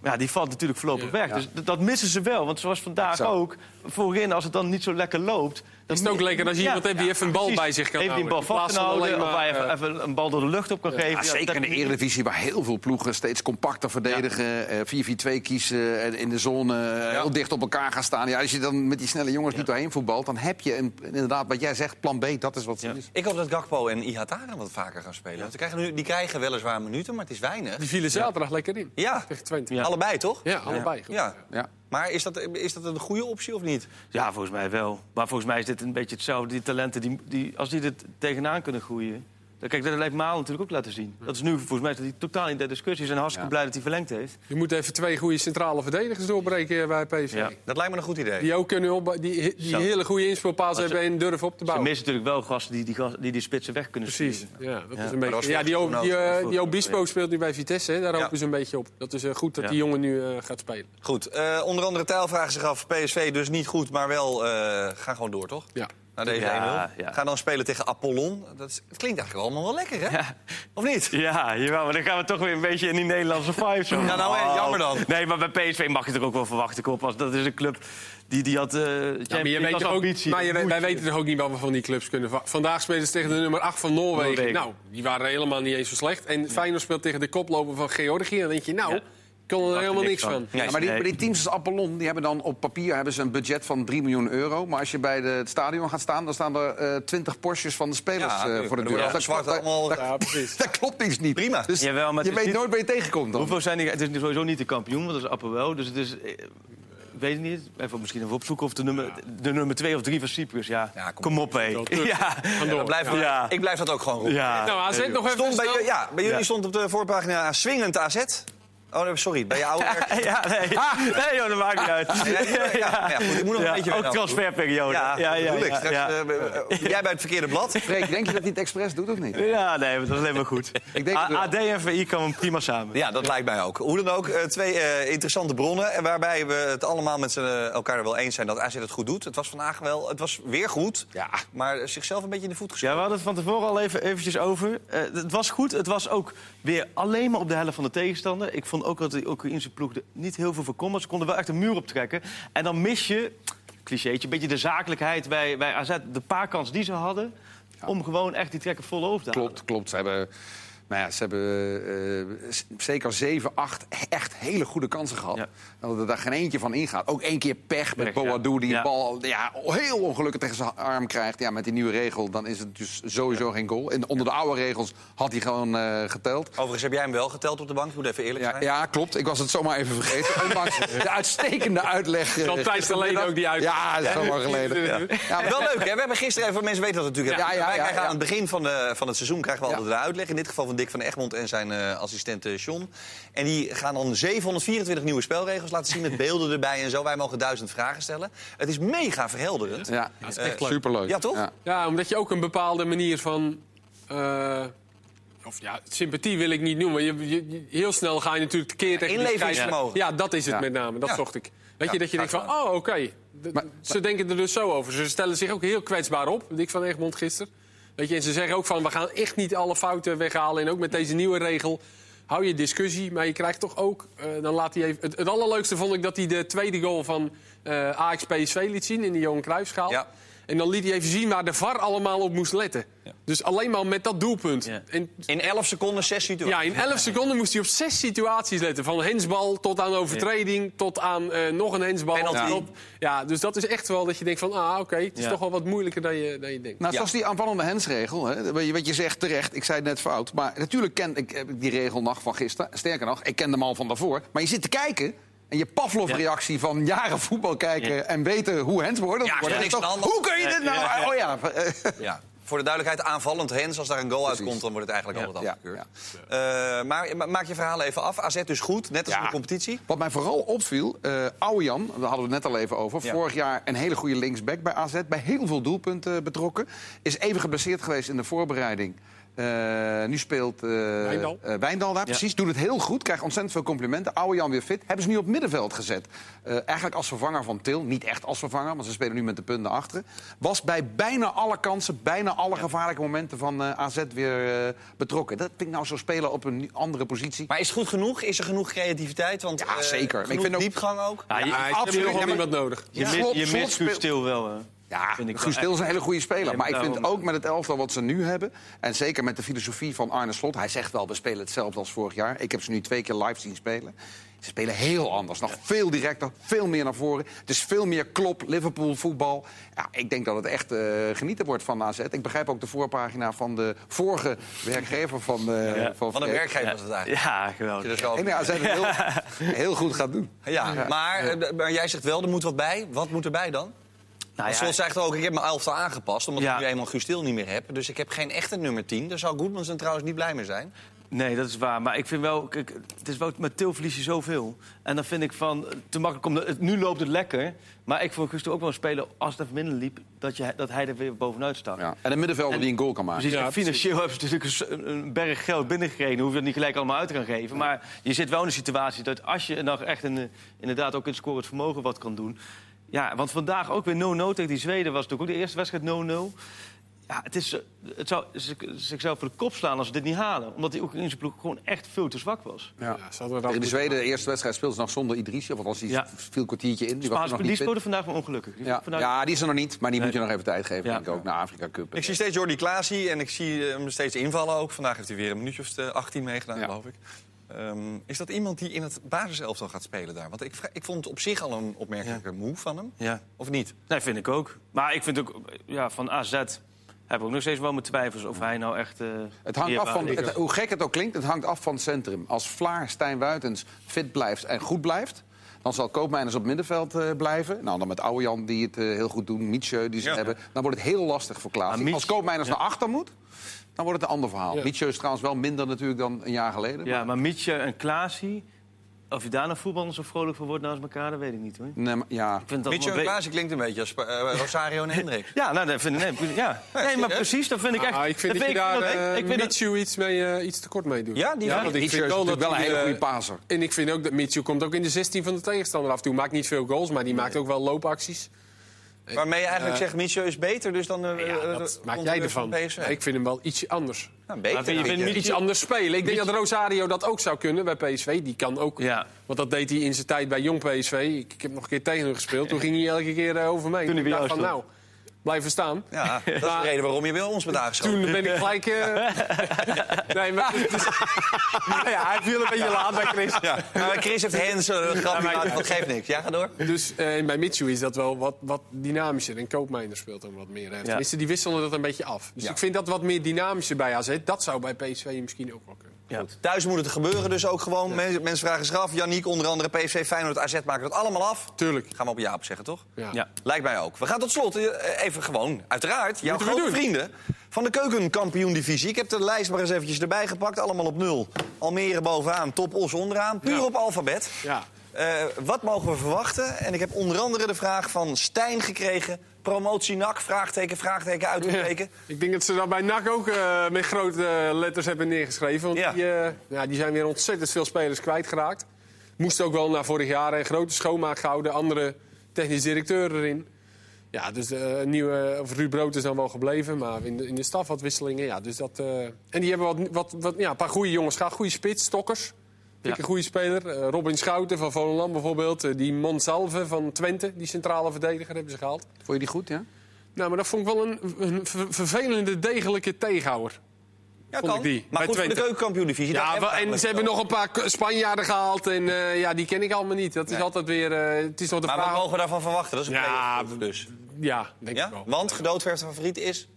Speaker 3: Ja, die valt natuurlijk voorlopig
Speaker 4: Ja.
Speaker 3: weg. Dus dat missen ze wel. Want zoals vandaag
Speaker 2: Zo.
Speaker 3: ook, voorin als het dan niet zo lekker loopt... Dan
Speaker 4: Is het ook lekker als je iemand hebt die even een bal bij zich kan
Speaker 3: die bal
Speaker 4: houden.
Speaker 3: Kan
Speaker 4: van
Speaker 3: houden, of
Speaker 4: alleen
Speaker 3: waar
Speaker 4: maar,
Speaker 3: je even, even een bal door de lucht op kan geven.
Speaker 2: Zeker in de Eredivisie, waar heel veel ploegen steeds compacter verdedigen. eh, 4-4-2 kiezen en in de zone eh, heel dicht op elkaar gaan staan. Ja, als je dan met die snelle jongens niet doorheen voetbalt... dan heb je een, inderdaad, wat jij zegt, plan B, dat is wat het
Speaker 3: Ja.
Speaker 2: is.
Speaker 1: Ik hoop dat Gakpo en Ihataren wat vaker gaan spelen. Want die, krijgen nu, die krijgen weliswaar minuten, maar het is weinig.
Speaker 4: Die vielen zaterdag lekker in.
Speaker 1: Ja,
Speaker 4: Tegen Twente.
Speaker 3: Ja.
Speaker 4: Ja,
Speaker 1: allebei toch?
Speaker 4: allebei.
Speaker 1: Ja.
Speaker 2: Ja.
Speaker 1: Maar is dat, is dat een goede optie of niet?
Speaker 3: Ja, volgens mij wel. Maar volgens mij is dit een beetje hetzelfde. Die talenten, die, die, als die er tegenaan kunnen groeien... Dan, kijk, dat heeft Maal natuurlijk ook laten zien. Dat is nu volgens mij dat hij totaal in de discussie is... en hartstikke
Speaker 2: Ja.
Speaker 3: blij dat hij verlengd heeft.
Speaker 4: Je moet even twee goede centrale verdedigers doorbreken bij PSV.
Speaker 3: Ja.
Speaker 1: Dat lijkt me een goed idee.
Speaker 4: Die ook kunnen op, die, die
Speaker 3: Zo.
Speaker 4: hele goede inspeelpaas
Speaker 3: ze-
Speaker 4: hebben en durven op te
Speaker 3: Ze
Speaker 4: bouwen.
Speaker 3: missen natuurlijk wel gasten die die, die, die spitsen weg kunnen
Speaker 4: Precies.
Speaker 3: sturen.
Speaker 4: Ja, dat
Speaker 3: Ja.
Speaker 4: is een beetje. Ja, die, die,
Speaker 1: mij
Speaker 4: eh, die Obispo speelt nu bij Vitesse. Hè. Daar
Speaker 1: Ja.
Speaker 4: hopen ze een beetje op. Dat is eh, goed dat
Speaker 3: Ja.
Speaker 4: die jongen nu eh, gaat spelen.
Speaker 1: Goed, eh, onder andere Tijl vraagt zich af, PSV dus niet goed, maar wel, eh ga gewoon door, toch?
Speaker 4: Ja.
Speaker 1: Na deze
Speaker 3: Ja,
Speaker 1: 1-0.
Speaker 3: ja.
Speaker 1: Ga dan spelen tegen Apollon. Dat is, het klinkt eigenlijk allemaal wel lekker, hè?
Speaker 3: Ja.
Speaker 1: Of niet?
Speaker 3: Ja, jawel, maar dan gaan we toch weer een beetje in die Nederlandse vibe. Zo.
Speaker 1: Ja, nou, hè, jammer dan.
Speaker 3: Nee, maar bij PSV mag je er ook wel verwachten, Koppas. Dat is een club die, die had... eh
Speaker 4: Ja, maar je weet ook,
Speaker 3: ambitie.
Speaker 4: maar je, weet- wij
Speaker 3: Moet-
Speaker 4: weten toch ook niet wat we van die clubs kunnen. Va- Vandaag spelen ze tegen de nummer 8 van Noorwegen.
Speaker 3: Noorwegen.
Speaker 4: Nou, die waren helemaal niet eens zo slecht. En Feyenoord speelt tegen de koploper van Georgië. Dan denk je, nou,
Speaker 3: Ja.
Speaker 4: ik kan er helemaal
Speaker 3: niks van.
Speaker 4: van.
Speaker 1: Nee.
Speaker 2: Ja, maar die,
Speaker 3: Nee.
Speaker 2: maar die teams als Apollon, die hebben dan op papier hebben ze een budget van 3 miljoen euro. Maar als je bij de, het stadion gaat staan, dan staan er eh 20 Porsches van de spelers
Speaker 1: Ja,
Speaker 2: eh, voor de deur. Dat,
Speaker 1: zwart
Speaker 2: klopt-
Speaker 1: allemaal-
Speaker 2: dat-
Speaker 4: Ja, precies.
Speaker 2: dat klopt iets niet.
Speaker 1: Prima.
Speaker 2: Dus
Speaker 3: Jawel, maar
Speaker 2: je weet
Speaker 3: niet-
Speaker 2: nooit waar je tegenkomt dan.
Speaker 3: Hoeveel zijn die? Het is sowieso niet de kampioen, want dat is Appel Dus het is... eh, Ik weet het niet. Even misschien even opzoeken of de nummer, de nummer twee of drie van Cyprus. Ja,
Speaker 1: Ja, kom
Speaker 3: kom, op, hé.
Speaker 4: Wel.
Speaker 3: Ja.
Speaker 1: Blijf,
Speaker 3: Ja.
Speaker 1: Ik blijf dat ook gewoon roepen.
Speaker 3: Ja.
Speaker 4: Nou, AZ nog even
Speaker 1: Stond bij, ja, bij jullie
Speaker 3: Ja.
Speaker 1: stond op de voorpagina swingend AZ. Oh, nee, sorry, bij je oude werk.
Speaker 3: Ja, nee. Nee, joh, dat maakt niet uit.
Speaker 1: Ja, ja, ja, goed, ik moet nog een beetje
Speaker 3: ook transferperiode.
Speaker 1: Ja,
Speaker 3: ja, ja,
Speaker 1: ik.
Speaker 3: ja,
Speaker 1: Straks,
Speaker 3: ja.
Speaker 1: eh, jij bij het verkeerde blad.
Speaker 2: Freek, denk je dat hij het expres doet of niet?
Speaker 3: Ja, nee, dat is alleen maar goed.
Speaker 2: Ik denk.
Speaker 3: AD en VI komen prima samen.
Speaker 1: Ja, dat lijkt mij ook. Hoe dan ook, eh, twee eh, interessante bronnen. En waarbij we het allemaal met z'n, elkaar er wel eens zijn dat AZ het goed doet. Het was vandaag wel, het was weer goed.
Speaker 2: Ja.
Speaker 1: Maar zichzelf een beetje in de voet
Speaker 3: Ja,
Speaker 1: geschoten.
Speaker 3: we hadden het van tevoren al even eventjes over. Eh, het was goed. Het was ook weer alleen maar op de helft van de tegenstander. Ik vond ook dat de Oekraïnse ploeg er niet heel veel voorkomen. Ze konden wel echt een muur optrekken. En dan mis je, clichétje, een beetje de zakelijkheid bij, bij AZ. De paar kansen die ze hadden, om gewoon echt die trekken vol over te halen.
Speaker 2: Klopt, klopt. Ze hebben Nou ja, ze hebben eh, s- zeker zeven, acht echt hele goede kansen gehad.
Speaker 3: Ja.
Speaker 2: Dat er daar geen eentje van ingaat. Ook één keer pech met
Speaker 3: ja.
Speaker 2: Boadou die
Speaker 3: Ja.
Speaker 2: de bal ja, heel ongelukkig tegen zijn arm krijgt. Ja, met die nieuwe regel dan is het dus sowieso geen goal. En onder de oude regels had hij gewoon eh, geteld.
Speaker 1: Overigens heb jij hem wel geteld op de bank. Ik moet even eerlijk
Speaker 2: Ja,
Speaker 1: zijn.
Speaker 2: ja, klopt. Ik was het zomaar even vergeten. Ondanks de uitstekende uitleg. eh,
Speaker 4: Al tijd geleden ook die uitleg.
Speaker 2: Ja, dat is zo lang geleden. Ja. Ja, maar-
Speaker 1: Wel leuk, hè? We hebben gisteren even, mensen weten dat natuurlijk.
Speaker 2: Ja, ja, ja,
Speaker 1: aan het begin van, de, van het seizoen krijgen we
Speaker 2: Ja.
Speaker 1: altijd de uitleg. In dit geval van Dick van Egmond en zijn eh, assistent eh, John. En die gaan dan 724 nieuwe spelregels laten zien met beelden erbij en zo. Wij mogen duizend vragen stellen. Het is mega verhelderend.
Speaker 2: Ja,
Speaker 4: dat is echt leuk.
Speaker 2: superleuk.
Speaker 1: Ja, toch?
Speaker 2: Ja.
Speaker 4: Ja, omdat je ook een bepaalde manier van. eh, of ja, sympathie wil ik niet noemen. Je, je- heel snel ga je natuurlijk tekeer tegen die
Speaker 1: Inlevingsvermogen.
Speaker 4: Ja, dat is het
Speaker 2: Ja.
Speaker 4: met name. Dat
Speaker 1: Ja.
Speaker 4: zocht ik. Weet
Speaker 1: Ja,
Speaker 4: je, dat je denkt van, oh, oké.
Speaker 2: Maar-
Speaker 4: Ze denken er dus zo over. Ze stellen zich ook heel kwetsbaar op. Dick van Egmond gisteren. Weet je, en ze zeggen ook van, we gaan echt niet alle fouten weghalen. En ook met deze nieuwe regel hou je discussie. Maar je krijgt toch ook, eh, dan laat hij even... Het, allerleukste vond ik dat hij de tweede goal van eh Ajax PSV liet zien in de Johan Cruijffschaal.
Speaker 1: Ja.
Speaker 4: En dan liet hij even zien waar de VAR allemaal op moest letten. Dus alleen maar met dat doelpunt.
Speaker 3: Ja.
Speaker 4: En
Speaker 1: In 11 seconden, 6 situaties.
Speaker 4: ja, in 11 seconden moest hij op zes situaties letten. Van hensbal tot aan overtreding, tot aan eh, nog een hensbal.
Speaker 1: Penalty.
Speaker 4: Tot- ja, dus dat is echt wel dat je denkt van, ah, oké, het is
Speaker 3: Ja.
Speaker 4: toch wel wat moeilijker dan je, dan je denkt.
Speaker 2: Nou,
Speaker 1: Ja.
Speaker 2: zoals die aanvallende hensregel, hè, wat je- wat je zegt terecht, ik zei het net fout. Maar natuurlijk ken ik ik die regel nog van gisteren. Sterker nog, ik ken hem al van daarvoor. Maar je zit te kijken en je Pavlov-reactie van jaren voetbal kijken
Speaker 3: Ja.
Speaker 2: en weten hoe hens worden.
Speaker 1: Ja,
Speaker 2: toch- hoe kun je dit nou?
Speaker 3: Ja, ja.
Speaker 2: Oh ja.
Speaker 1: Ja. Voor de duidelijkheid, aanvallend Hens. Als daar een goal
Speaker 2: Precies.
Speaker 1: uitkomt, dan wordt het eigenlijk
Speaker 3: Ja.
Speaker 1: altijd
Speaker 2: Ja,
Speaker 1: afgekeurd. Eh, maar ma- maak je verhaal even af. AZ dus goed, net als
Speaker 2: Ja.
Speaker 1: in de competitie.
Speaker 2: Wat mij vooral opviel, eh Jan, daar hadden we het net al even over.
Speaker 1: Ja.
Speaker 2: Vorig jaar een hele goede linksback bij AZ. Bij heel veel doelpunten betrokken. Is even geblesseerd geweest in de voorbereiding. Eh, nu speelt eh,
Speaker 4: Wijndal.
Speaker 2: Wijndal daar, precies. Doet het heel goed, krijgt ontzettend veel complimenten. Jan weer fit. Hebben ze nu op middenveld gezet. Eh, eigenlijk als vervanger van Til. Niet echt als vervanger, want ze spelen nu met de punten achter. Was bij bijna alle kansen, bijna alle gevaarlijke momenten van AZ weer betrokken. Dat vind ik nou zo spelen op een andere positie.
Speaker 1: Maar is het goed genoeg? Is er genoeg creativiteit? Want,
Speaker 2: Ja, zeker. Ik
Speaker 1: genoeg
Speaker 2: vind ook-
Speaker 1: diepgang ook?
Speaker 3: Ja, je,
Speaker 4: Ja,
Speaker 2: absoluut.
Speaker 4: nog iemand nodig.
Speaker 3: je, mist- Guus Til wel. hè.
Speaker 2: Ja, Guus Til is een hele goede speler.
Speaker 3: Ja,
Speaker 2: maar ik
Speaker 3: maar
Speaker 2: vind ook met het elftal wat ze nu hebben... en zeker met de filosofie van Arne Slot... hij zegt wel, we spelen hetzelfde als vorig jaar. Ik heb ze nu twee keer live zien spelen. Ze spelen heel anders. Nog veel directer, veel meer naar voren. Het is veel meer klop, Liverpool voetbal. Ja, ik denk dat het echt eh, genieten wordt van AZ. Ik begrijp ook de voorpagina van de vorige werkgever van... eh
Speaker 3: Ja.
Speaker 2: van
Speaker 1: Van
Speaker 2: Freek.
Speaker 1: werkgever was het eigenlijk.
Speaker 3: Ja, geweldig.
Speaker 1: er zo-
Speaker 2: En ja, AZ het heel, heel goed gaat doen.
Speaker 1: Ja, Maar, eh, maar jij zegt wel, er moet wat bij. Wat moet erbij dan?
Speaker 3: Nou ja,
Speaker 1: zegt ook, ik heb mijn elftal aangepast... omdat
Speaker 3: Ja.
Speaker 1: ik nu eenmaal Guus Til niet meer heb. Dus ik heb geen echte nummer 10. Daar zou Goedmansen trouwens niet blij mee zijn.
Speaker 3: Nee, dat is waar. Maar ik vind wel, kijk, het is wel met Til verlies je zoveel. En dan vind ik van, te makkelijk om, het- nu loopt het lekker. Maar ik vond Gusto ook wel een speler, als het even minder liep, dat, je, dat hij er weer bovenuit stak.
Speaker 2: Ja. En een middenvelder die een goal kan maken.
Speaker 3: Precies,
Speaker 4: Ja,
Speaker 3: financieel hebben ze natuurlijk een berg geld binnengekregen. Hoef je dat niet gelijk allemaal uit te gaan geven. Maar je zit wel in een situatie dat als je nog echt een, inderdaad ook in het scorend vermogen wat kan doen. Ja, want vandaag ook weer 0-0 tegen die Zweden was natuurlijk ook de eerste wedstrijd 0-0. Ja, het, is, eh, het zou zichzelf voor de kop slaan als ze dit niet halen. Omdat hij ook in zijn ploeg gewoon echt veel te zwak was.
Speaker 2: Ja.
Speaker 4: Ja, ze hadden dat
Speaker 2: Tegen de Zweden, de eerste wedstrijd speelde ze nog zonder Idrissi. Want als die
Speaker 3: Ja.
Speaker 2: viel een kwartiertje in. Die was
Speaker 3: die speelde vandaag maar ongelukkig. Die
Speaker 2: Ja.
Speaker 3: vandaag-
Speaker 2: ja, die is er nog niet. Maar die moet je nog even tijd geven,
Speaker 3: Ja.
Speaker 2: denk ik ook, naar Afrika Cup.
Speaker 1: Ik zie steeds Jordi Klaasie en ik zie eh, hem steeds invallen ook. Vandaag heeft hij weer een minuutje of eh, 18 meegedaan,
Speaker 2: Ja.
Speaker 1: geloof ik. Ehm, is dat iemand die in het basiselftal gaat spelen daar? Want ik, ik vond het op zich al een opmerkelijke move van hem.
Speaker 3: Ja.
Speaker 1: Of niet?
Speaker 3: Nee, vind ik ook. Maar ik vind ook, ja, van AZ heb ik ook nog steeds wel mijn twijfels of hij nou echt... eh,
Speaker 2: Het hangt af van, het- hoe gek het ook klinkt, het hangt af van het centrum. Als Vlaar, Stijn Wuitens fit blijft en goed blijft... dan zal Koopmeiners op middenveld eh, blijven. Nou, dan met Jan die het eh, heel goed doen, Mietje die ze
Speaker 1: Ja.
Speaker 2: hebben. Dan wordt het heel lastig voor Klaas. Als Koopmeiners
Speaker 3: ja.
Speaker 2: naar achter moet, dan wordt het een ander verhaal.
Speaker 4: Ja.
Speaker 2: Mietje is trouwens wel minder natuurlijk dan een jaar geleden.
Speaker 3: Ja, maar Mietje en Klaasie, of je daar nou voetballers zo vrolijk van wordt naast elkaar, dat weet ik niet hoor.
Speaker 2: Nee, maar, ja.
Speaker 3: Ik vind dat
Speaker 1: Mitchell
Speaker 3: wel
Speaker 1: en
Speaker 3: be-
Speaker 1: Klaasie klinkt een beetje als eh, Rosario en Hendricks.
Speaker 3: Ja, nou, dat vind ik... Nee, ja. nee maar precies, dat vind ik echt...
Speaker 4: Ah, ik vind dat, je daar
Speaker 3: dat-
Speaker 4: eh,
Speaker 3: ik vind dat-
Speaker 4: iets, mee, eh, iets te kort mee doet.
Speaker 1: Ja, die
Speaker 4: want ik
Speaker 2: Mietje is
Speaker 4: wel dat
Speaker 2: natuurlijk wel een hele
Speaker 4: eh,
Speaker 2: goede paser.
Speaker 4: En ik vind ook dat Mitchell komt ook in de 16 van de tegenstander af en toe. Maakt niet veel goals, maar die maakt ook wel loopacties.
Speaker 1: Waarmee je eigenlijk
Speaker 4: Eh,
Speaker 1: zegt, Mitchell is beter, dus dan... eh,
Speaker 4: Ja,
Speaker 1: eh,
Speaker 4: dat
Speaker 1: eh,
Speaker 4: maak jij
Speaker 1: er
Speaker 4: ervan.
Speaker 1: van PSV.
Speaker 4: Ik vind hem wel ietsje anders.
Speaker 1: Nou, beter.
Speaker 3: Maar vind je- vindt
Speaker 4: Iets anders spelen. Ik denk dat Rosario dat ook zou kunnen bij PSV. Die kan ook.
Speaker 3: Ja.
Speaker 4: Want dat deed hij in zijn tijd bij Jong PSV. Ik, ik heb nog een keer tegen hem gespeeld. Toen ging hij elke keer eh, over mee.
Speaker 3: Toen hij
Speaker 4: ik
Speaker 3: bij
Speaker 4: dacht
Speaker 3: jou
Speaker 4: van nou, blijven staan.
Speaker 1: Ja, dat is de reden waarom je bij ons bent aangeschoven.
Speaker 4: Toen ben ik gelijk... eh, nee, maar... ja, hij viel een beetje laat bij Chris.
Speaker 1: Ja. Maar Chris heeft Hens een grapje gemaakt, dat geeft niks. Ja, ga door.
Speaker 4: Dus eh, bij Mitsu is dat wel wat, wat dynamischer. En Koopmijner speelt dan wat meer. Hè. Tenminste, die wisselen dat een beetje af. Dus
Speaker 1: Ja.
Speaker 4: ik vind dat wat meer dynamischer bij AZ. Dat zou bij PSV misschien ook wel kunnen.
Speaker 3: Ja.
Speaker 1: Thuis moet het gebeuren dus ook gewoon. Mensen, mensen vragen zich af. Yannick, onder andere PSV, Feyenoord, AZ maken het allemaal af.
Speaker 4: Tuurlijk.
Speaker 1: Gaan we op Jaap zeggen, toch?
Speaker 4: Ja.
Speaker 3: Ja.
Speaker 1: Lijkt mij ook. We gaan tot slot eh, even gewoon, uiteraard, jouw grote
Speaker 4: doen.
Speaker 1: vrienden van de keukenkampioen-divisie. Ik heb de lijst maar eens eventjes erbij gepakt. Allemaal op nul. Almere bovenaan, Top Os onderaan. Puur
Speaker 4: Ja.
Speaker 1: op alfabet.
Speaker 4: Ja.
Speaker 1: Eh, wat mogen we verwachten? En ik heb onder andere de vraag van Stijn gekregen. Promotie NAC, vraagteken, vraagteken, uitroepteken.
Speaker 4: Ik denk dat ze dat bij NAC ook eh, met grote eh, letters hebben neergeschreven. Want
Speaker 1: Ja.
Speaker 4: die, eh, ja, die zijn weer ontzettend veel spelers kwijtgeraakt. Moest ook wel naar vorig jaar een grote schoonmaak gehouden. Andere technisch directeur erin. Ja, dus nieuwe, of Ruud Brood is dan wel gebleven, maar in de, in de staf wat wisselingen. Ja, dus dat, en die hebben wat, wat, wat, ja, een paar goede jongens gehad. Goede spits, Stokkers. Vind ik
Speaker 3: Ja.
Speaker 4: een goede speler. Eh, Robin Schouten van Volendam bijvoorbeeld. Eh, die Monsalve van Twente, die centrale verdediger, hebben ze gehaald.
Speaker 2: Vond je die goed, ja?
Speaker 4: Nou, maar dat vond ik wel een, een ver- vervelende, degelijke tegenhouwer.
Speaker 1: Ja,
Speaker 4: vond
Speaker 1: kan.
Speaker 4: ik die,
Speaker 1: Maar
Speaker 4: bij
Speaker 1: goed, voor de
Speaker 4: Twente.
Speaker 1: keukenkampioen-divisie.
Speaker 4: Ja, wel- en ze hebben nog een paar Spanjaarden gehaald. En eh, ja, die ken ik allemaal niet. Dat is
Speaker 1: Nee.
Speaker 4: altijd weer... eh, het is nog de
Speaker 1: Maar wat
Speaker 4: vraag...
Speaker 1: mogen we daarvan verwachten? Dat is een
Speaker 4: Ja,
Speaker 1: dus.
Speaker 4: Ja, denk
Speaker 1: Ja?
Speaker 4: ik wel.
Speaker 1: Want gedoodverfde favoriet is?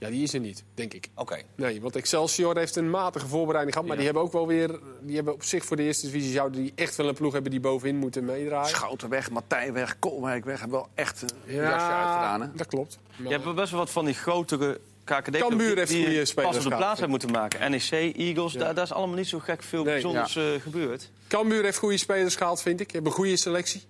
Speaker 4: Ja, die is er niet, denk ik.
Speaker 1: Oké.
Speaker 4: Nee, want Excelsior heeft een matige voorbereiding gehad. Maar die hebben ook wel weer... Die hebben op zich voor de eerste divisie... zouden die echt wel een ploeg hebben die bovenin moeten meedraaien.
Speaker 2: Schouten weg, Matthij weg, Koolwijk weg. Hebben wel echt een jasje uitgedaan, hè?
Speaker 4: dat klopt.
Speaker 3: Je hebt wel best wel wat van die grotere KKD
Speaker 4: Cambuur heeft
Speaker 3: die
Speaker 4: goede spelers
Speaker 3: pas op de plaats hebben moeten maken. NEC, Eagles, daar, daar is allemaal niet zo gek veel
Speaker 4: Nee,
Speaker 3: bijzonders eh, gebeurd.
Speaker 4: Cambuur heeft goede spelers gehaald, vind ik. Hebben een goede selectie.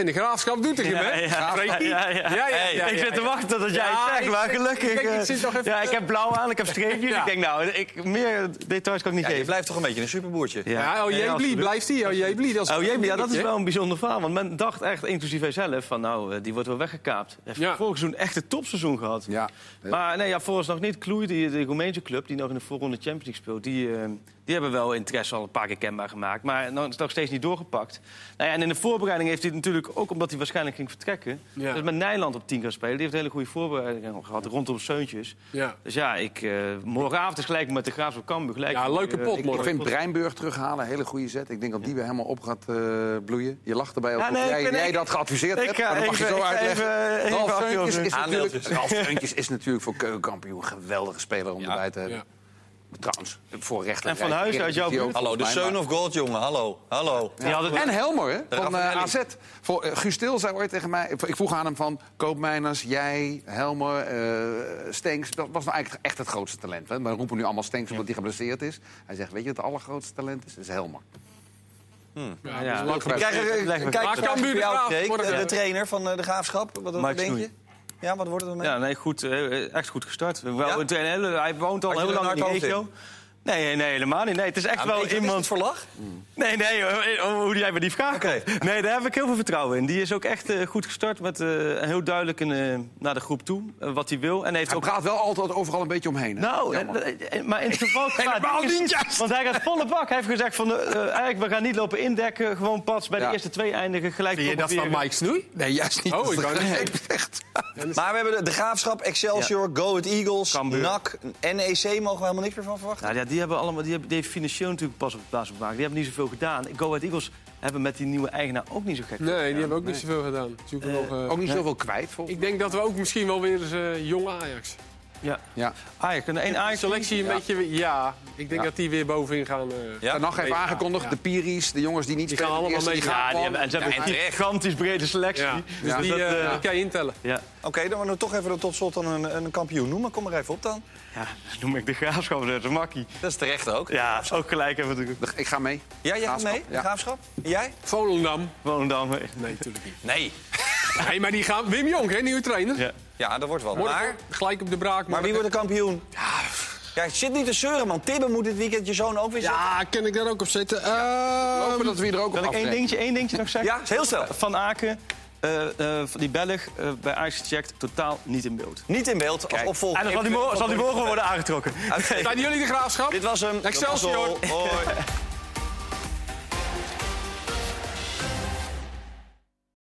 Speaker 4: En de Graafschap doet het hem, hè?
Speaker 3: Ja, ja.
Speaker 4: Ja, ja,
Speaker 3: Hey,
Speaker 4: ja,
Speaker 3: ik zit te wachten tot jij
Speaker 4: Ja,
Speaker 3: het zegt,
Speaker 4: ik
Speaker 3: maar gelukkig...
Speaker 4: ik denk, ik
Speaker 3: eh, ja, ik heb blauw aan, ik heb streepjes.
Speaker 4: Ja.
Speaker 3: Ik denk, nou, ik, meer details kan ik niet
Speaker 1: Ja, je
Speaker 3: geven.
Speaker 1: blijft toch een beetje een superboertje.
Speaker 4: Ja, oh,
Speaker 3: Nee,
Speaker 4: Jebli,
Speaker 3: absoluut.
Speaker 4: blijft die? Oh, Jebli, dat is
Speaker 3: Oh jee, ja, dat is wel een bijzonder verhaal. Want men dacht echt, inclusief hij zelf, van nou, eh, die wordt wel weggekaapt. Hij heeft
Speaker 4: Ja.
Speaker 3: vorig seizoen echt een topseizoen gehad.
Speaker 2: Ja.
Speaker 3: Maar nee, ja, volgens nog niet. Kloei, die, de Roemeense club, die nog in de voorronde Champions League speelt... die, eh, die hebben wel interesse al een paar keer kenbaar gemaakt. Maar nog, nog steeds niet doorgepakt. Nou ja, en in de voorbereiding heeft hij natuurlijk, ook omdat hij waarschijnlijk ging vertrekken...
Speaker 4: Ja.
Speaker 3: dus met Nijland op 10 gaan spelen. Die heeft een hele goede voorbereiding gehad rondom Seuntjes.
Speaker 4: Ja.
Speaker 3: Dus ja, ik, eh, morgenavond is gelijk met de Graafs op Cambuur. Gelijk,
Speaker 4: Ja, leuke
Speaker 3: eh,
Speaker 4: pot
Speaker 3: ik-
Speaker 2: Ik
Speaker 4: morgen.
Speaker 2: vind Breinburg terughalen, hele goede zet. Ik denk dat die weer helemaal op gaat eh, bloeien. Je lacht erbij ook
Speaker 3: Ja, nee,
Speaker 2: jij, jij dat geadviseerd
Speaker 3: ik
Speaker 2: hebt. Maar dat mag je zo uitleggen.
Speaker 3: even- even
Speaker 2: Ralf. Seuntjes is natuurlijk,
Speaker 1: Aandeeltjes.
Speaker 2: Ralf Seuntjes is natuurlijk voor keukenkampioen een geweldige speler om
Speaker 1: Ja.
Speaker 2: erbij te hebben. Trouwens, voor rechter.
Speaker 3: En van Huis uit jouw buurt?
Speaker 1: Hallo, de Seun of Gold, jongen. Hallo. Hallo.
Speaker 3: Die hadden-
Speaker 2: En Helmer, hè, van eh. AZ. Voor, eh, Guus Til zei ooit tegen mij... Ik vroeg aan hem van Koopmijners, jij, Helmer, eh Stenks. Dat was nou eigenlijk echt het grootste talent. Hè? We roepen nu allemaal Stenks omdat hij geblesseerd is. Hij zegt, weet je wat het allergrootste talent is? Dat is Helmer.
Speaker 4: Ja,
Speaker 3: Ja.
Speaker 1: eh,
Speaker 3: me-
Speaker 1: kijk,
Speaker 4: de
Speaker 1: de, trainer van de Graafschap. Wat, wat
Speaker 3: Mike
Speaker 1: denk je? Ja, wat wordt het ermee?
Speaker 3: Ja, nee, goed, eh, echt goed gestart. Wel,
Speaker 1: Ja?
Speaker 3: hij woont al heel lang in
Speaker 1: hard
Speaker 3: regio. Nee, nee, helemaal niet. Nee, het is echt
Speaker 1: Ja,
Speaker 3: wel
Speaker 1: weet je, wat is
Speaker 3: iemand...
Speaker 1: het voor lach?
Speaker 3: Nee, nee, eh, oh, hoe jij bij die vraag
Speaker 1: Oké.
Speaker 3: komt. Nee, daar heb ik heel veel vertrouwen in. Die is ook echt eh, goed gestart met eh, heel duidelijk een, eh, naar de groep toe eh, wat hij wil. En heeft
Speaker 2: Hij
Speaker 3: ook
Speaker 2: praat wel altijd overal een beetje omheen. hè?
Speaker 3: nou, eh, eh, maar in het geval
Speaker 2: Helemaal niet, juist.
Speaker 3: Want hij gaat volle bak. Hij heeft gezegd van, eh, eh, eigenlijk, we gaan niet lopen indekken. Gewoon pas bij
Speaker 2: Ja.
Speaker 3: de eerste twee eindigen. Gelijk
Speaker 4: Zie je dat van. Mike Snoei?
Speaker 2: Nee, juist niet.
Speaker 4: Oh, ik
Speaker 2: echt.
Speaker 1: Maar we hebben de, de Graafschap, Excelsior, Go Ahead Eagles,
Speaker 3: Cambuur.
Speaker 1: NAC, NEC. Mogen we helemaal niks meer van verwachten?
Speaker 3: Nou, ja, die hebben allemaal, die hebben, die heeft financieel natuurlijk pas op de plaats gemaakt. Die hebben niet zoveel gedaan. Go Ahead Eagles hebben met die nieuwe eigenaar ook niet zo gek.
Speaker 4: Nee, die hebben ook niet zoveel gedaan. Zoeken nog, eh,
Speaker 2: Ook niet zoveel kwijt, volgens
Speaker 4: ik denk dat we ook misschien wel weer eens eh, jong Ajax.
Speaker 3: Ja.
Speaker 2: Ja.
Speaker 3: Ajax, een één Ajax.
Speaker 4: Selectie een
Speaker 2: Ja.
Speaker 4: beetje... Ja, ik denk
Speaker 2: Ja.
Speaker 4: dat die weer bovenin gaan. eh,
Speaker 1: Ja?
Speaker 2: En nog even aangekondigd,
Speaker 4: ja.
Speaker 2: de Piris, de jongens die niet
Speaker 4: Die
Speaker 2: spelen,
Speaker 4: gaan allemaal mee.
Speaker 2: gaan
Speaker 3: Ja, die
Speaker 2: gewoon.
Speaker 3: hebben, en ze hebben
Speaker 1: Ja,
Speaker 3: een
Speaker 1: en
Speaker 3: gigantisch brede selectie.
Speaker 4: Ja, dus die, die kan je intellen.
Speaker 3: Ja.
Speaker 1: Oké, dan moeten we toch even tot slot dan een, een kampioen noemen. Kom maar even op dan.
Speaker 3: ja, dat noem ik de graafschap. Dat is makkie.
Speaker 1: Dat is terecht ook.
Speaker 3: Ja, ook gelijk hebben we natuurlijk.
Speaker 2: Ik ga mee.
Speaker 1: Ja, jij gaat mee? Graafschap? En Jij?
Speaker 4: Volendam.
Speaker 3: Volendam.
Speaker 4: Nee, natuurlijk niet.
Speaker 1: Nee.
Speaker 4: Nee, maar die gaan... Wim Jong, hè, nieuwe trainer.
Speaker 3: Ja.
Speaker 1: Ja, dat wordt wel. Maar,
Speaker 4: gelijk op de braak.
Speaker 1: maar wie wordt de kampioen? Ja, zit niet te zeuren, man. Tibben moet dit weekend je zoon ook weer zitten.
Speaker 4: Ja, kan ik daar ook op zetten? Ehm,
Speaker 2: Hopen dat we hier er ook op
Speaker 3: Kan ik één dingetje, één dingetje nog zeggen?
Speaker 1: Ja, heel snel.
Speaker 3: Van Aken, eh, eh, die Belg, eh, bij Ajax gecheckt, totaal niet in beeld.
Speaker 1: Niet in beeld als opvolger.
Speaker 3: En dan zal die, morgen, zal die morgen worden aangetrokken.
Speaker 4: Zijn jullie de graafschap?
Speaker 1: Dit was hem.
Speaker 4: Excelsior.
Speaker 1: Hoi.